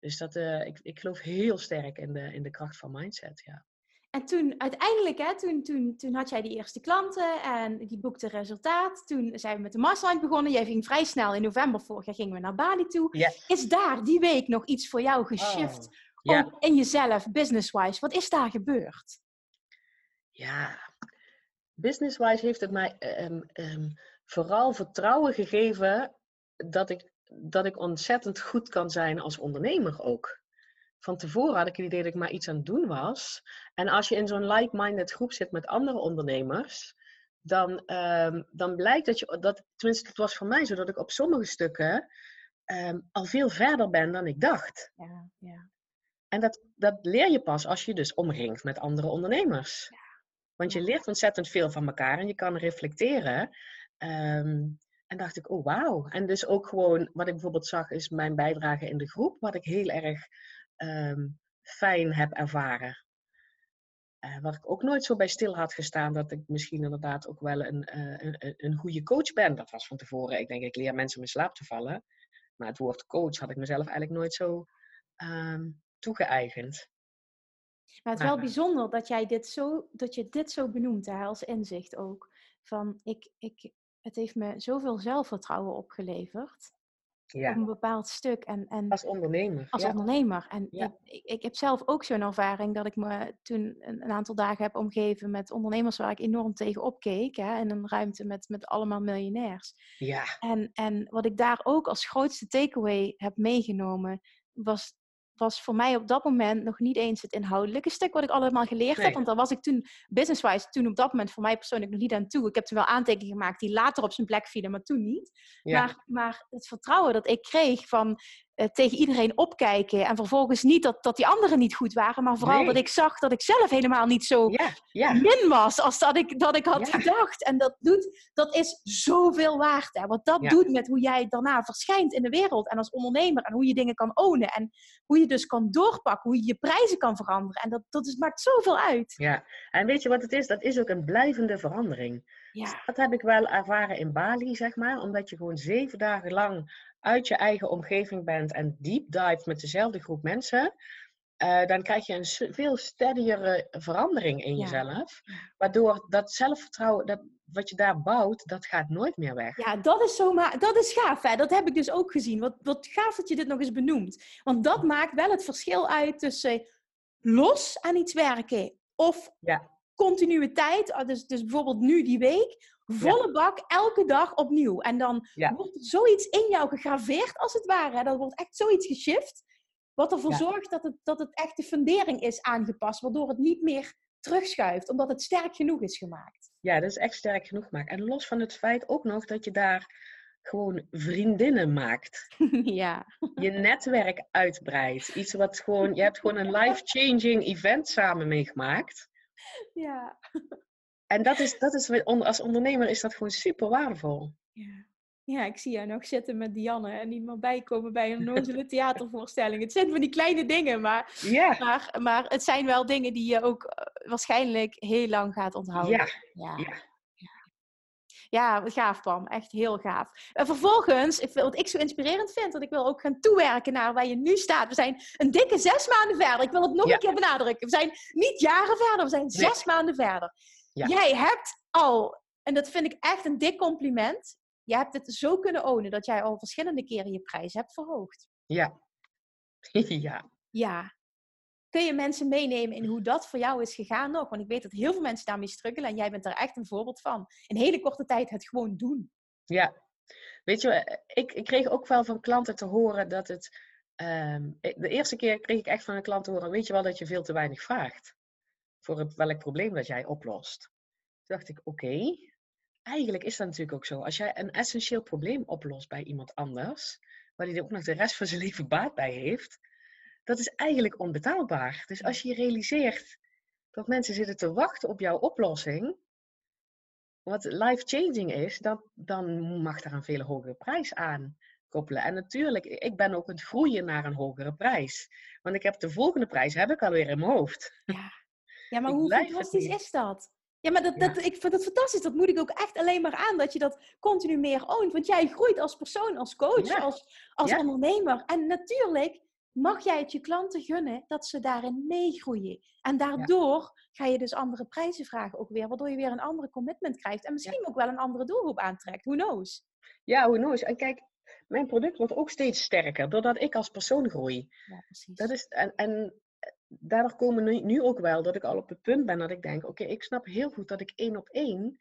Dus dat, eh, ik, ik geloof heel sterk in de, in de kracht van mindset, ja. En toen uiteindelijk, hè, toen, toen, toen had jij die eerste klanten en die boekte resultaat. Toen zijn we met de mastermind begonnen. Jij ging vrij snel in november vorig jaar gingen we naar Bali toe. Is daar die week nog iets voor jou geshift? Oh. Ook in jezelf, business-wise. Wat is daar gebeurd? Ja, business-wise heeft het mij ehm, ehm, vooral vertrouwen gegeven dat ik, dat ik ontzettend goed kan zijn als ondernemer ook. Van tevoren had ik het idee dat ik maar iets aan het doen was. En als je in zo'n like-minded groep zit met andere ondernemers, dan, ehm, dan blijkt dat je, dat, tenminste het was voor mij zo, dat ik op sommige stukken ehm, al veel verder ben dan ik dacht. Ja, ja. En dat, dat leer je pas als je dus omringt met andere ondernemers. Want je leert ontzettend veel van elkaar en je kan reflecteren. Ehm, en dacht ik, oh wauw. En dus ook gewoon, wat ik bijvoorbeeld zag, is mijn bijdrage in de groep, wat ik heel erg ehm, fijn heb ervaren. Uh, waar ik ook nooit zo bij stil had gestaan, dat ik misschien inderdaad ook wel een, uh, een, een goede coach ben. Dat was van tevoren, ik denk, ik leer mensen om in slaap te vallen. Maar het woord coach had ik mezelf eigenlijk nooit zo um, toegeëigend. Maar het is wel bijzonder dat, jij dit zo, dat je dit zo benoemt, hè, als inzicht ook. Van, ik, ik, het heeft me zoveel zelfvertrouwen opgeleverd. Ja. Op een bepaald stuk. En, en als ondernemer. Als ondernemer. En ik, ik, heb zelf ook zo'n ervaring dat ik me toen een, een, aantal dagen heb omgeven met ondernemers waar ik enorm tegen opkeek. Hè, in een ruimte met, met allemaal miljonairs. Ja. En, en wat ik daar ook als grootste takeaway heb meegenomen, was was voor mij op dat moment nog niet eens het inhoudelijke stuk wat ik allemaal geleerd heb. Want daar was ik toen, business-wise, toen op dat moment voor mij persoonlijk nog niet aan toe. Ik heb toen wel aantekeningen gemaakt die later op zijn plek vielen, maar toen niet. Maar, maar het vertrouwen dat ik kreeg van tegen iedereen opkijken. En vervolgens niet dat, dat die anderen niet goed waren, maar vooral dat ik zag dat ik zelf helemaal niet zo ja, min was als dat ik, dat ik had gedacht. En dat, doet, dat is zoveel waard. Hè? Wat dat doet met hoe jij daarna verschijnt in de wereld en als ondernemer en hoe je dingen kan ownen. En hoe je dus kan doorpakken, hoe je je prijzen kan veranderen. En dat, dat is, maakt zoveel uit. Ja, en weet je wat het is? Dat is ook een blijvende verandering. Ja. Dat heb ik wel ervaren in Bali, zeg maar. Omdat je gewoon zeven dagen lang uit je eigen omgeving bent en deep dive met dezelfde groep mensen, uh, dan krijg je een veel steadiere verandering in jezelf. Waardoor dat zelfvertrouwen, dat, wat je daar bouwt, dat gaat nooit meer weg. Ja, dat is, zo dat is gaaf. Hè? Dat heb ik dus ook gezien. Wat, wat gaaf dat je dit nog eens benoemt. Want dat maakt wel het verschil uit tussen los aan iets werken of ja. Continuïteit. Ah, dus, dus bijvoorbeeld nu die week Volle bak, elke dag opnieuw. En dan wordt er zoiets in jou gegraveerd, als het ware. Dat wordt echt zoiets geshift. Wat ervoor zorgt dat het, dat het echt de fundering is aangepast. Waardoor het niet meer terugschuift. Omdat het sterk genoeg is gemaakt. Ja, dat is echt sterk genoeg gemaakt. En los van het feit ook nog dat je daar gewoon vriendinnen maakt. [LAUGHS] ja. Je netwerk uitbreidt. Iets wat gewoon, je hebt gewoon een [LAUGHS] life-changing event samen meegemaakt. [LAUGHS] Ja. En dat is, dat is, als ondernemer is dat gewoon super waardevol. Ja. Ja, ik zie jou nog zitten met Dianne en meer bijkomen bij een nozele theatervoorstelling. Het zijn van die kleine dingen, maar, ja. maar, maar het zijn wel dingen die je ook eh, waarschijnlijk heel lang gaat onthouden. Ja. ja. ja. Ja, gaaf Pam. Echt heel gaaf. En vervolgens, wat ik zo inspirerend vind, dat ik wil ook gaan toewerken naar waar je nu staat. We zijn een dikke zes maanden verder. Ik wil het nog een keer benadrukken. We zijn niet jaren verder, we zijn zes maanden verder. Jij hebt al, en dat vind ik echt een dik compliment, je hebt het zo kunnen ownen dat jij al verschillende keren je prijs hebt verhoogd. Ja. [LAUGHS] ja. Ja. Kun je mensen meenemen in hoe dat voor jou is gegaan nog? Want ik weet dat heel veel mensen daarmee struggelen en jij bent daar echt een voorbeeld van. In hele korte tijd het gewoon doen. Ja. Weet je, ik, ik kreeg ook wel van klanten te horen dat het... Um, de eerste keer kreeg ik echt van een klant te horen, weet je wel dat je veel te weinig vraagt voor het, welk probleem dat jij oplost. Toen dacht ik, oké, eigenlijk is dat natuurlijk ook zo. Als jij een essentieel probleem oplost bij iemand anders, waar hij er ook nog de rest van zijn leven baat bij heeft, dat is eigenlijk onbetaalbaar. Dus als je realiseert dat mensen zitten te wachten op jouw oplossing, wat life-changing is, dan, dan mag daar een veel hogere prijs aan koppelen. En natuurlijk, ik ben ook aan het groeien naar een hogere prijs. Want ik heb de volgende prijs heb ik alweer in mijn hoofd. Ja. Ja, [LAUGHS] maar hoe fantastisch is dat? Ja, maar dat, dat, ik vind dat fantastisch. Dat moet ik ook echt alleen maar aan. Dat je dat continu meer oont. Want jij groeit als persoon, als coach, als, als ondernemer. En natuurlijk mag jij het je klanten gunnen dat ze daarin meegroeien. En daardoor ga je dus andere prijzen vragen ook weer. Waardoor je weer een andere commitment krijgt. En misschien ook wel een andere doelgroep aantrekt. Who knows? Ja, who knows. En kijk, mijn product wordt ook steeds sterker. Doordat ik als persoon groei. Ja, precies. Dat is, en, en daardoor komen nu, nu ook wel dat ik al op het punt ben dat ik denk: oké, ik snap heel goed dat ik één op één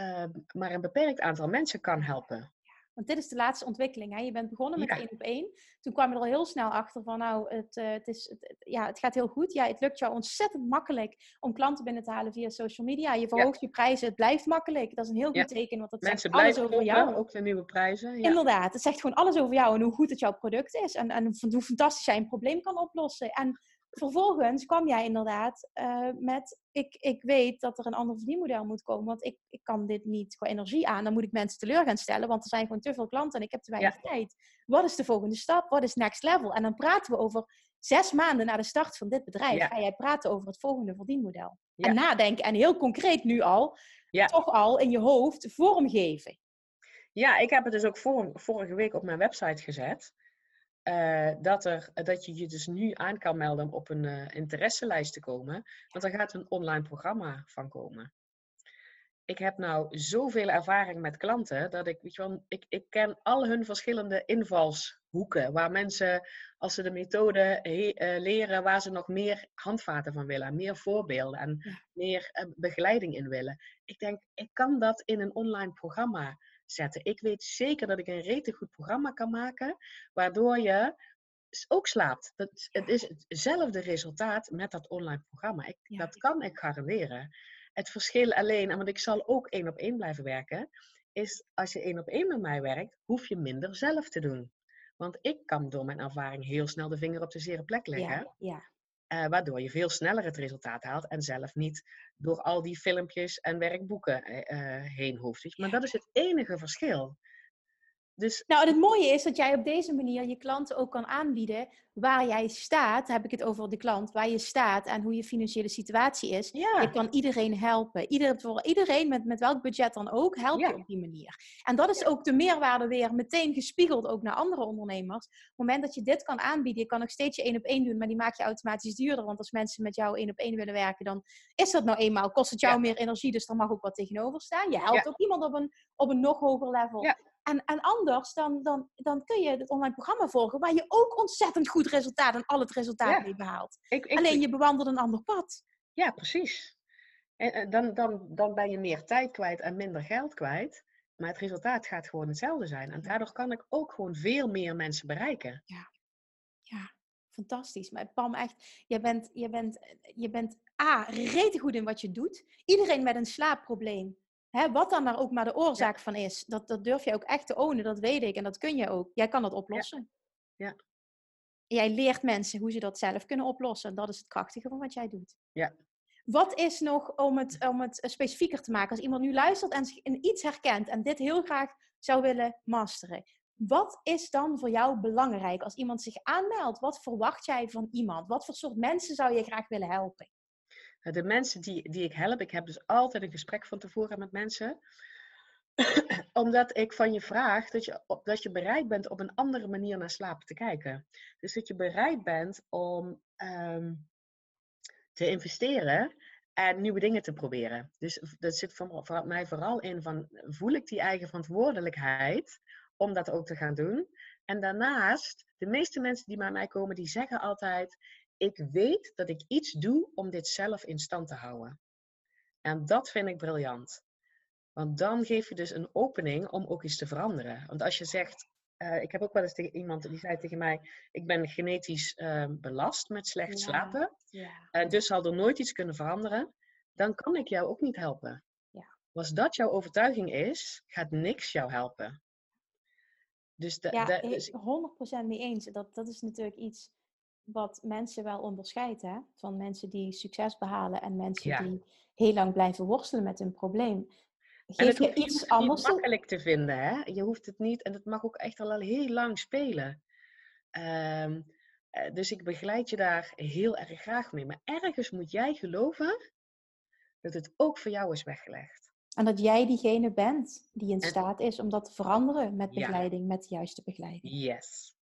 uh, maar een beperkt aantal mensen kan helpen. Want dit is de laatste ontwikkeling. Hè? Je bent begonnen met één op één. Toen kwam je er al heel snel achter van, nou, het, uh, het, is, het, ja, het gaat heel goed. Ja, het lukt jou ontzettend makkelijk om klanten binnen te halen via social media. Je verhoogt je prijzen, het blijft makkelijk. Dat is een heel goed teken, want dat Mensen zegt alles over jou. ook de nieuwe prijzen. Inderdaad, het zegt gewoon alles over jou en hoe goed het jouw product is. En, en hoe fantastisch jij een probleem kan oplossen. En vervolgens kwam jij inderdaad uh, met, ik, ik weet dat er een ander verdienmodel moet komen, want ik, ik kan dit niet qua energie aan. Dan moet ik mensen teleur gaan stellen, want er zijn gewoon te veel klanten en ik heb te weinig tijd. Wat is de volgende stap? Wat is next level? En dan praten we over zes maanden na de start van dit bedrijf. Ga jij praten over het volgende verdienmodel. En nadenken en heel concreet nu al, toch al in je hoofd vormgeven. Ja, ik heb het dus ook vorige week op mijn website gezet. Uh, dat, er, dat je je dus nu aan kan melden om op een uh, interesselijst te komen. Want er gaat een online programma van komen. Ik heb nou zoveel ervaring met klanten dat ik, weet je wel, ik, ik ken al hun verschillende invalshoeken. Waar mensen, als ze de methode he, uh, leren, waar ze nog meer handvaten van willen, meer voorbeelden en ja. meer begeleiding in willen. Ik denk, ik kan dat in een online programma zetten. Ik weet zeker dat ik een rete goed programma kan maken, waardoor je ook slaapt. Dat, het is hetzelfde resultaat met dat online programma. Ik, Dat kan ik garanderen. Het verschil alleen, en want ik zal ook één op één blijven werken, is als je één op één met mij werkt, hoef je minder zelf te doen. Want ik kan door mijn ervaring heel snel de vinger op de zere plek leggen. Ja, ja. Uh, waardoor je veel sneller het resultaat haalt en zelf niet door al die filmpjes en werkboeken uh, heen hoeft. Maar dat is het enige verschil. Dus... Nou, en het mooie is dat jij op deze manier je klanten ook kan aanbieden waar jij staat. Heb ik het over de klant, waar je staat en hoe je financiële situatie is. Ja. Je kan iedereen helpen. Ieder, voor iedereen, met, met welk budget dan ook, help je op die manier. En dat is ook de meerwaarde weer meteen gespiegeld ook naar andere ondernemers. Op het moment dat je dit kan aanbieden, je kan nog steeds je één op één doen, maar die maak je automatisch duurder. Want als mensen met jou één op één willen werken, dan is dat nou eenmaal, kost het jou meer energie, dus er mag ook wat tegenover staan. Je helpt ook iemand op een, op een nog hoger level. En, en anders, dan, dan, dan kun je het online programma volgen waar je ook ontzettend goed resultaat en al het resultaat mee behaalt. Alleen je bewandelt een ander pad. Ja, precies. En dan, dan, dan ben je meer tijd kwijt en minder geld kwijt. Maar het resultaat gaat gewoon hetzelfde zijn. En daardoor kan ik ook gewoon veel meer mensen bereiken. Ja, ja fantastisch. Maar Pam, echt, je bent, je bent, je bent A, rete goed in wat je doet. Iedereen met een slaapprobleem Hè, wat dan daar ook maar de oorzaak van is, dat, dat durf je ook echt te ownen, dat weet ik en dat kun je ook. Jij kan dat oplossen. Ja. ja. Jij leert mensen hoe ze dat zelf kunnen oplossen. Dat is het krachtige van wat jij doet. Ja. Wat is nog, om het, om het specifieker te maken, als iemand nu luistert en zich in iets herkent en dit heel graag zou willen masteren. Wat is dan voor jou belangrijk als iemand zich aanmeldt? Wat verwacht jij van iemand? Wat voor soort mensen zou je graag willen helpen? De mensen die, die ik help, ik heb dus altijd een gesprek van tevoren met mensen. [CLEARS THROAT] Omdat ik van je vraag dat je, dat je bereid bent op een andere manier naar slapen te kijken. Dus dat je bereid bent om ehm, te investeren en nieuwe dingen te proberen. Dus dat zit voor mij vooral in van, voel ik die eigen verantwoordelijkheid om dat ook te gaan doen? En daarnaast, de meeste mensen die bij mij komen, die zeggen altijd, ik weet dat ik iets doe om dit zelf in stand te houden. En dat vind ik briljant. Want dan geef je dus een opening om ook iets te veranderen. Want als je zegt, uh, ik heb ook wel eens tegen iemand die zei tegen mij: Ik ben genetisch uh, belast met slecht slapen. Ja. En dus zal er nooit iets kunnen veranderen. Dan kan ik jou ook niet helpen. Ja. Als dat jouw overtuiging is, gaat niks jou helpen. Dus de, ja, dus... 100% mee eens. Dat, dat is natuurlijk iets wat mensen wel onderscheidt. Hè? Van mensen die succes behalen en mensen die heel lang blijven worstelen met een probleem. Geef je iets anders. Het makkelijk te vinden. Hè? Je hoeft het niet, en het mag ook echt al heel lang spelen. Um, dus ik begeleid je daar heel erg graag mee. Maar ergens moet jij geloven dat het ook voor jou is weggelegd. En dat jij diegene bent die in staat is om dat te veranderen met begeleiding, met de juiste begeleiding. Yes.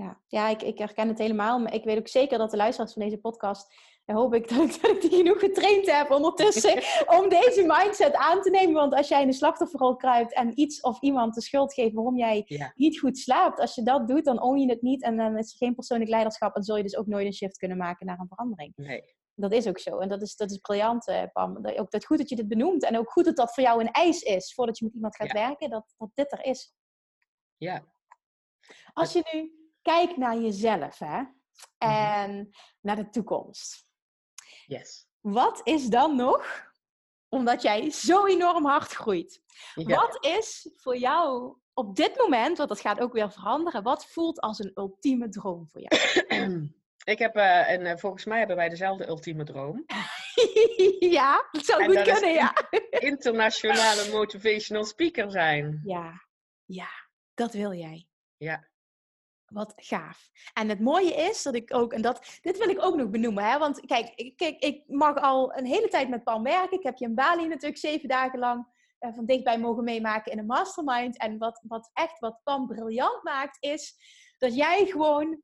Ja, ja ik, ik herken het helemaal. Maar ik weet ook zeker dat de luisteraars van deze podcast. En hoop ik [LAUGHS] dat, ik dat ik die genoeg getraind heb ondertussen. [LAUGHS] om deze mindset aan te nemen. Want als jij in de slachtofferrol kruipt. en iets of iemand de schuld geeft waarom jij niet goed slaapt. als je dat doet, dan own je het niet. en dan is er geen persoonlijk leiderschap. en zul je dus ook nooit een shift kunnen maken naar een verandering. Nee. Dat is ook zo. En dat is, dat is briljant, eh, Pam. Ook dat goed dat je dit benoemt. En ook goed dat dat voor jou een eis is. voordat je met iemand gaat werken. Dat, dat dit er is. Ja. Als je nu kijk naar jezelf hè? Mhm. en naar de toekomst. Yes. Wat is dan nog, omdat jij zo enorm hard groeit, wat is voor jou op dit moment, want dat gaat ook weer veranderen, wat voelt als een ultieme droom voor jou? [CLEARS THROAT] Ik heb, uh, en uh, volgens mij hebben wij dezelfde ultieme droom. [LAUGHS] ja, dat zou En goed kunnen, ja. [LAUGHS] Internationale motivational speaker zijn. Ja, ja, dat wil jij. Ja. Wat gaaf. En het mooie is dat ik ook, en dat, dit wil ik ook nog benoemen, hè? want kijk kijk, ik mag al een hele tijd met Pam werken. Ik heb je in Bali natuurlijk zeven dagen lang eh, van dichtbij mogen meemaken in een mastermind. En wat, wat echt, wat Pam briljant maakt, is dat jij gewoon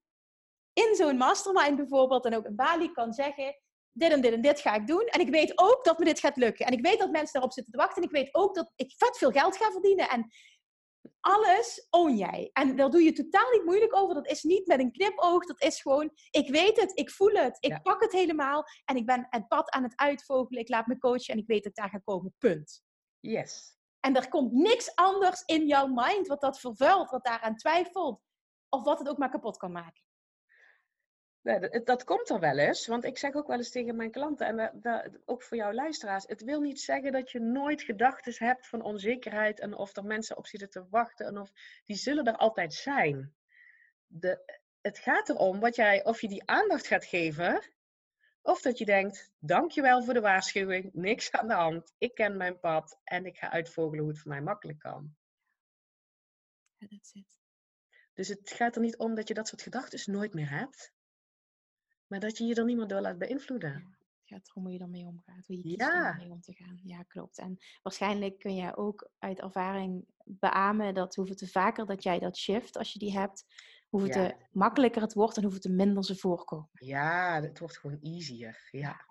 in zo'n mastermind bijvoorbeeld en ook in Bali kan zeggen, dit en dit en dit ga ik doen. En ik weet ook dat me dit gaat lukken. En ik weet dat mensen daarop zitten te wachten. En ik weet ook dat ik vet veel geld ga verdienen. En alles own jij. En daar doe je totaal niet moeilijk over. Dat is niet met een knipoog. Dat is gewoon, ik weet het, ik voel het, ik Ja. pak het helemaal. En ik ben het pad aan het uitvogelen. Ik laat me coachen en ik weet dat ik daar ga komen. Punt. Yes. En er komt niks anders in jouw mind wat dat vervuilt, wat daaraan twijfelt. Of wat het ook maar kapot kan maken. Nee, dat, dat komt er wel eens, want ik zeg ook wel eens tegen mijn klanten, en dat, dat- ook voor jouw luisteraars, het wil niet zeggen dat je nooit gedachten hebt van onzekerheid en of er mensen op zitten te wachten en of die zullen er altijd zijn. De, het gaat erom wat jij, of je die aandacht gaat geven, of dat je denkt, dankjewel voor de waarschuwing, [LAUGHS] niks aan de hand, ik ken mijn pad en ik ga uitvogelen hoe het voor mij makkelijk kan. Ja, it. Dus het gaat er niet om dat je dat soort gedachten nooit meer hebt, maar dat je je er niet meer door laat beïnvloeden. Het gaat erom hoe je ermee omgaat, hoe je kiest Ja. om ermee om te gaan. Ja, klopt. En waarschijnlijk kun je ook uit ervaring beamen dat hoeveel te vaker dat jij dat shift, als je die hebt, hoeveel Ja. te makkelijker het wordt en hoeveel te minder ze voorkomen. Ja, het wordt gewoon easier. Ja.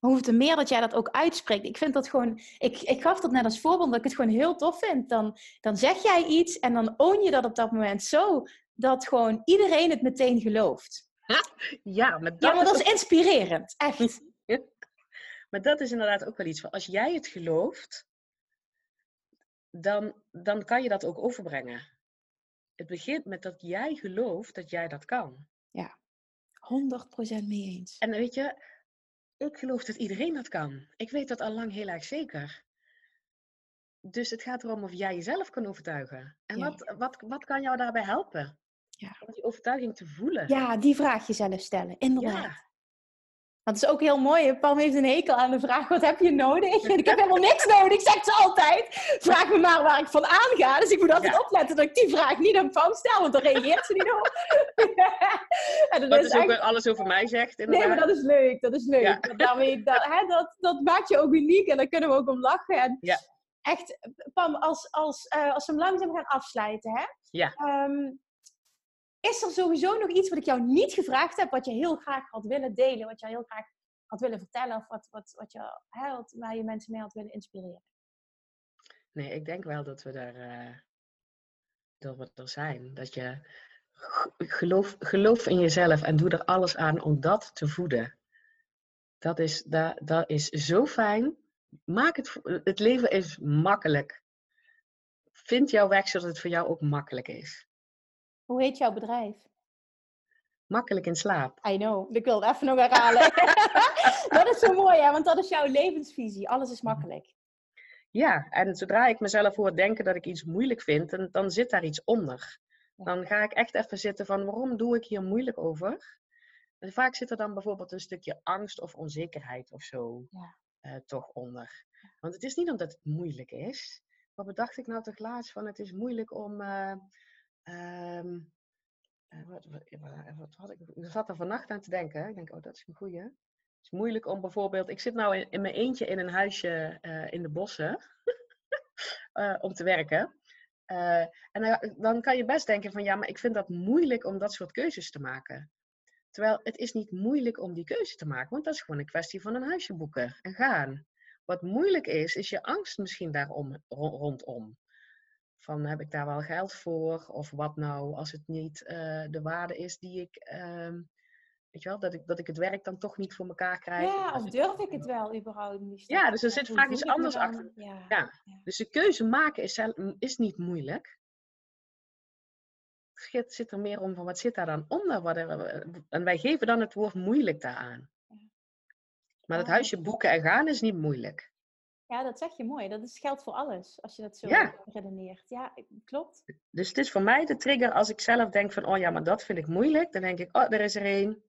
Maar hoeveel te meer dat jij dat ook uitspreekt. Ik vind dat gewoon, ik, ik gaf dat net als voorbeeld dat ik het gewoon heel tof vind. Dan, dan zeg jij iets en dan own je dat op dat moment zo dat gewoon iedereen het meteen gelooft. Ja, maar dat, Ja, maar is dat is inspirerend, echt. [LAUGHS] maar dat is inderdaad ook wel iets van, als jij het gelooft, dan, dan kan je dat ook overbrengen. Het begint met dat jij gelooft dat jij dat kan. 100% mee eens. En weet je, ik geloof dat iedereen dat kan. Ik weet dat al lang heel erg zeker. Dus het gaat erom of jij jezelf kan overtuigen. En Ja. wat, wat, wat kan jou daarbij helpen? Ja. Om die overtuiging te voelen. Ja, die vraag jezelf stellen, inderdaad. Ja. Want het is ook heel mooi. Pam heeft een hekel aan de vraag: wat heb je nodig? En [LAUGHS] ik heb helemaal niks nodig, zegt ze altijd. Vraag me maar waar ik van aanga. Dus ik moet altijd Ja. opletten dat ik die vraag niet aan Pam stel, want dan reageert ze niet op. [LAUGHS] en dat Wat is dus ook alles over mij zegt, Nee, maar dat is leuk. Dat is leuk. Ja. Want daarmee, dat, hè, dat, dat maakt je ook uniek en daar kunnen we ook om lachen. En Ja. Echt, Pam, als, als, eh, als we hem langzaam gaan afsluiten, hè, Ja. ehm, is er sowieso nog iets wat ik jou niet gevraagd heb, wat je heel graag had willen delen, wat je heel graag had willen vertellen, of wat, wat, wat je, waar je mensen mee had willen inspireren? Nee, ik denk wel dat we er, eh, dat we er zijn. Dat je geloof, geloof in jezelf en doe er alles aan om dat te voeden. Dat is, dat, dat is zo fijn. Maak het, het leven is makkelijk. Vind jouw weg zodat het voor jou ook makkelijk is. Hoe heet jouw bedrijf? Makkelijk in slaap. I know, ik wil het even nog herhalen. [LAUGHS] dat is zo mooi, hè, want dat is jouw levensvisie. Alles is makkelijk. Ja, en zodra ik mezelf hoor denken dat ik iets moeilijk vind, dan, dan zit daar iets onder. Dan ga ik echt even zitten van waarom doe ik hier moeilijk over? En vaak zit er dan bijvoorbeeld een stukje angst of onzekerheid of zo Ja. eh, toch onder. Want het is niet omdat het moeilijk is. Wat bedacht ik nou toch laatst van het is moeilijk om. eh, ehm, eh, wat, wat, wat- wat had ik? Ik zat er vannacht aan te denken. Ik denk, oh, dat is een goeie. Het is moeilijk om bijvoorbeeld. Ik zit nou in, mijn eentje in een huisje eh, in de bossen [LAUGHS] eh, om te werken. Eh, en dan- kan je best denken van ja, maar ik vind dat moeilijk om dat soort keuzes te maken. Terwijl het is niet moeilijk om die keuze te maken, want dat is gewoon een kwestie van een huisje boeken en gaan. Wat moeilijk is, is je angst misschien daarom ro- rondom. Van heb ik daar wel geld voor? Of wat nou als het niet eh, de waarde is die ik. ehm, weet je wel, dat ik, dat ik het werk dan toch niet voor elkaar krijg. Ja, of durf ik het wel überhaupt? stap Ja, dus er zit vaak iets anders achter. Ja. Ja. Dus de keuze maken is, is niet moeilijk. Het zit- er meer om van wat zit daar dan onder? Wat er- en wij geven dan het woord moeilijk daaraan. Maar het huisje boeken en gaan is niet moeilijk. Ja, dat zeg je mooi. Dat is, geldt voor alles, als je dat zo Ja. redeneert. Ja, klopt. Dus het is voor mij de trigger als ik zelf denk van, oh ja, maar dat vind ik moeilijk. Dan denk ik, oh, er is er één.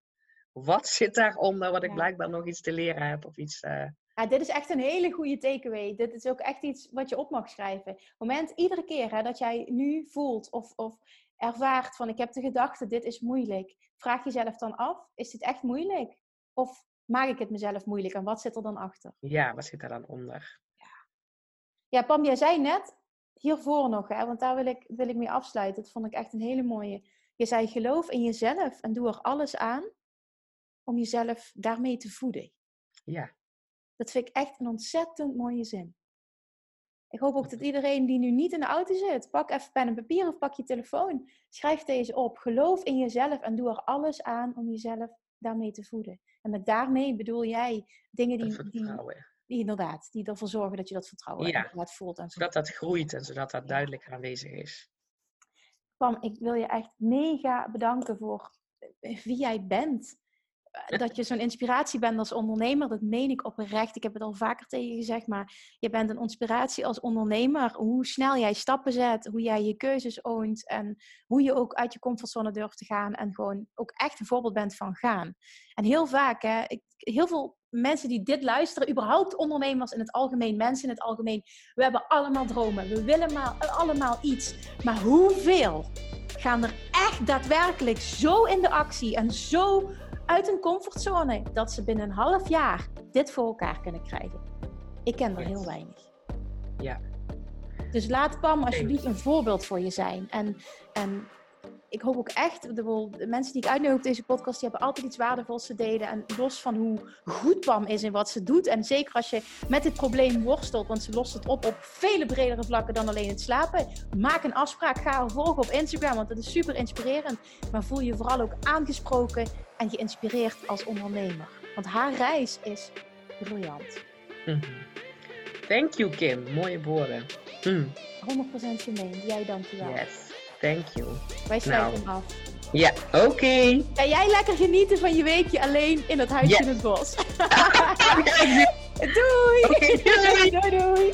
wat [LAUGHS] zit daaronder wat ik Ja. blijkbaar nog iets te leren heb of iets... eh, Ja, dit is echt een hele goede takeaway. Dit is ook echt iets wat je op mag schrijven. Moment, iedere keer hè, dat jij nu voelt of, of ervaart van ik heb de gedachte, dit is moeilijk. Vraag jezelf dan af, is dit echt moeilijk? Of maak ik het mezelf moeilijk en wat zit er dan achter? ja, wat zit daar dan onder? Ja, Pam, jij zei net hiervoor nog, hè, want daar wil ik, wil ik mee afsluiten. Dat vond ik echt een hele mooie. Je zei geloof in jezelf en doe er alles aan om jezelf daarmee te voeden. Ja, Dat vind ik echt een ontzettend mooie zin. Ik hoop ook dat iedereen die nu niet in de auto zit, pak even pen en papier of pak je telefoon. Schrijf deze op. Geloof in jezelf en doe er alles aan om jezelf daarmee te voeden. En met daarmee bedoel jij dingen die, die, inderdaad, die ervoor zorgen dat je dat vertrouwen Ja. voelt. En Zodat dat groeit en zodat dat duidelijk aanwezig is. Pam, ik wil je echt mega bedanken voor eh, wie jij bent. Eh, Dat je zo'n inspiratie bent als ondernemer, dat meen ik oprecht. Ik heb het al vaker tegen je gezegd, maar je bent een inspiratie als ondernemer. Hoe snel jij stappen zet, hoe jij je keuzes oont en hoe je ook uit je comfortzone durft te gaan en gewoon ook echt een voorbeeld bent van gaan. En heel vaak, hè, ik, heel veel mensen die dit luisteren, überhaupt ondernemers in het algemeen, mensen in het algemeen, we hebben allemaal dromen. We willen allemaal iets. Maar hoeveel gaan er echt daadwerkelijk zo in de actie en zo uit een comfortzone dat ze binnen een half jaar dit voor elkaar kunnen krijgen? Ik ken er Yes. heel weinig. Ja. Dus laat Pam alsjeblieft een voorbeeld voor je zijn. En, en ik hoop ook echt, de, de mensen die ik uitnodig op deze podcast, die hebben altijd iets waardevols te delen. En los van hoe goed Pam is in wat ze doet. En zeker als je met dit probleem worstelt, want ze lost het op op vele bredere vlakken dan alleen het slapen. Maak een afspraak, ga haar volgen op Instagram, want dat is super inspirerend. Maar voel je vooral ook aangesproken en geïnspireerd als ondernemer. Want haar reis is briljant. 100% Mhm. Thank you, Kim. Mooie woorden. Hm, gemeen. Jij dankjewel. Yes, thank you. Wij sluiten Nou. hem af. Ja, oké. Ga jij lekker genieten van je weekje alleen in het huisje Yes. in het bos. [LAUGHS] [LAUGHS] [LAUGHS] Doei! doei. doei doei!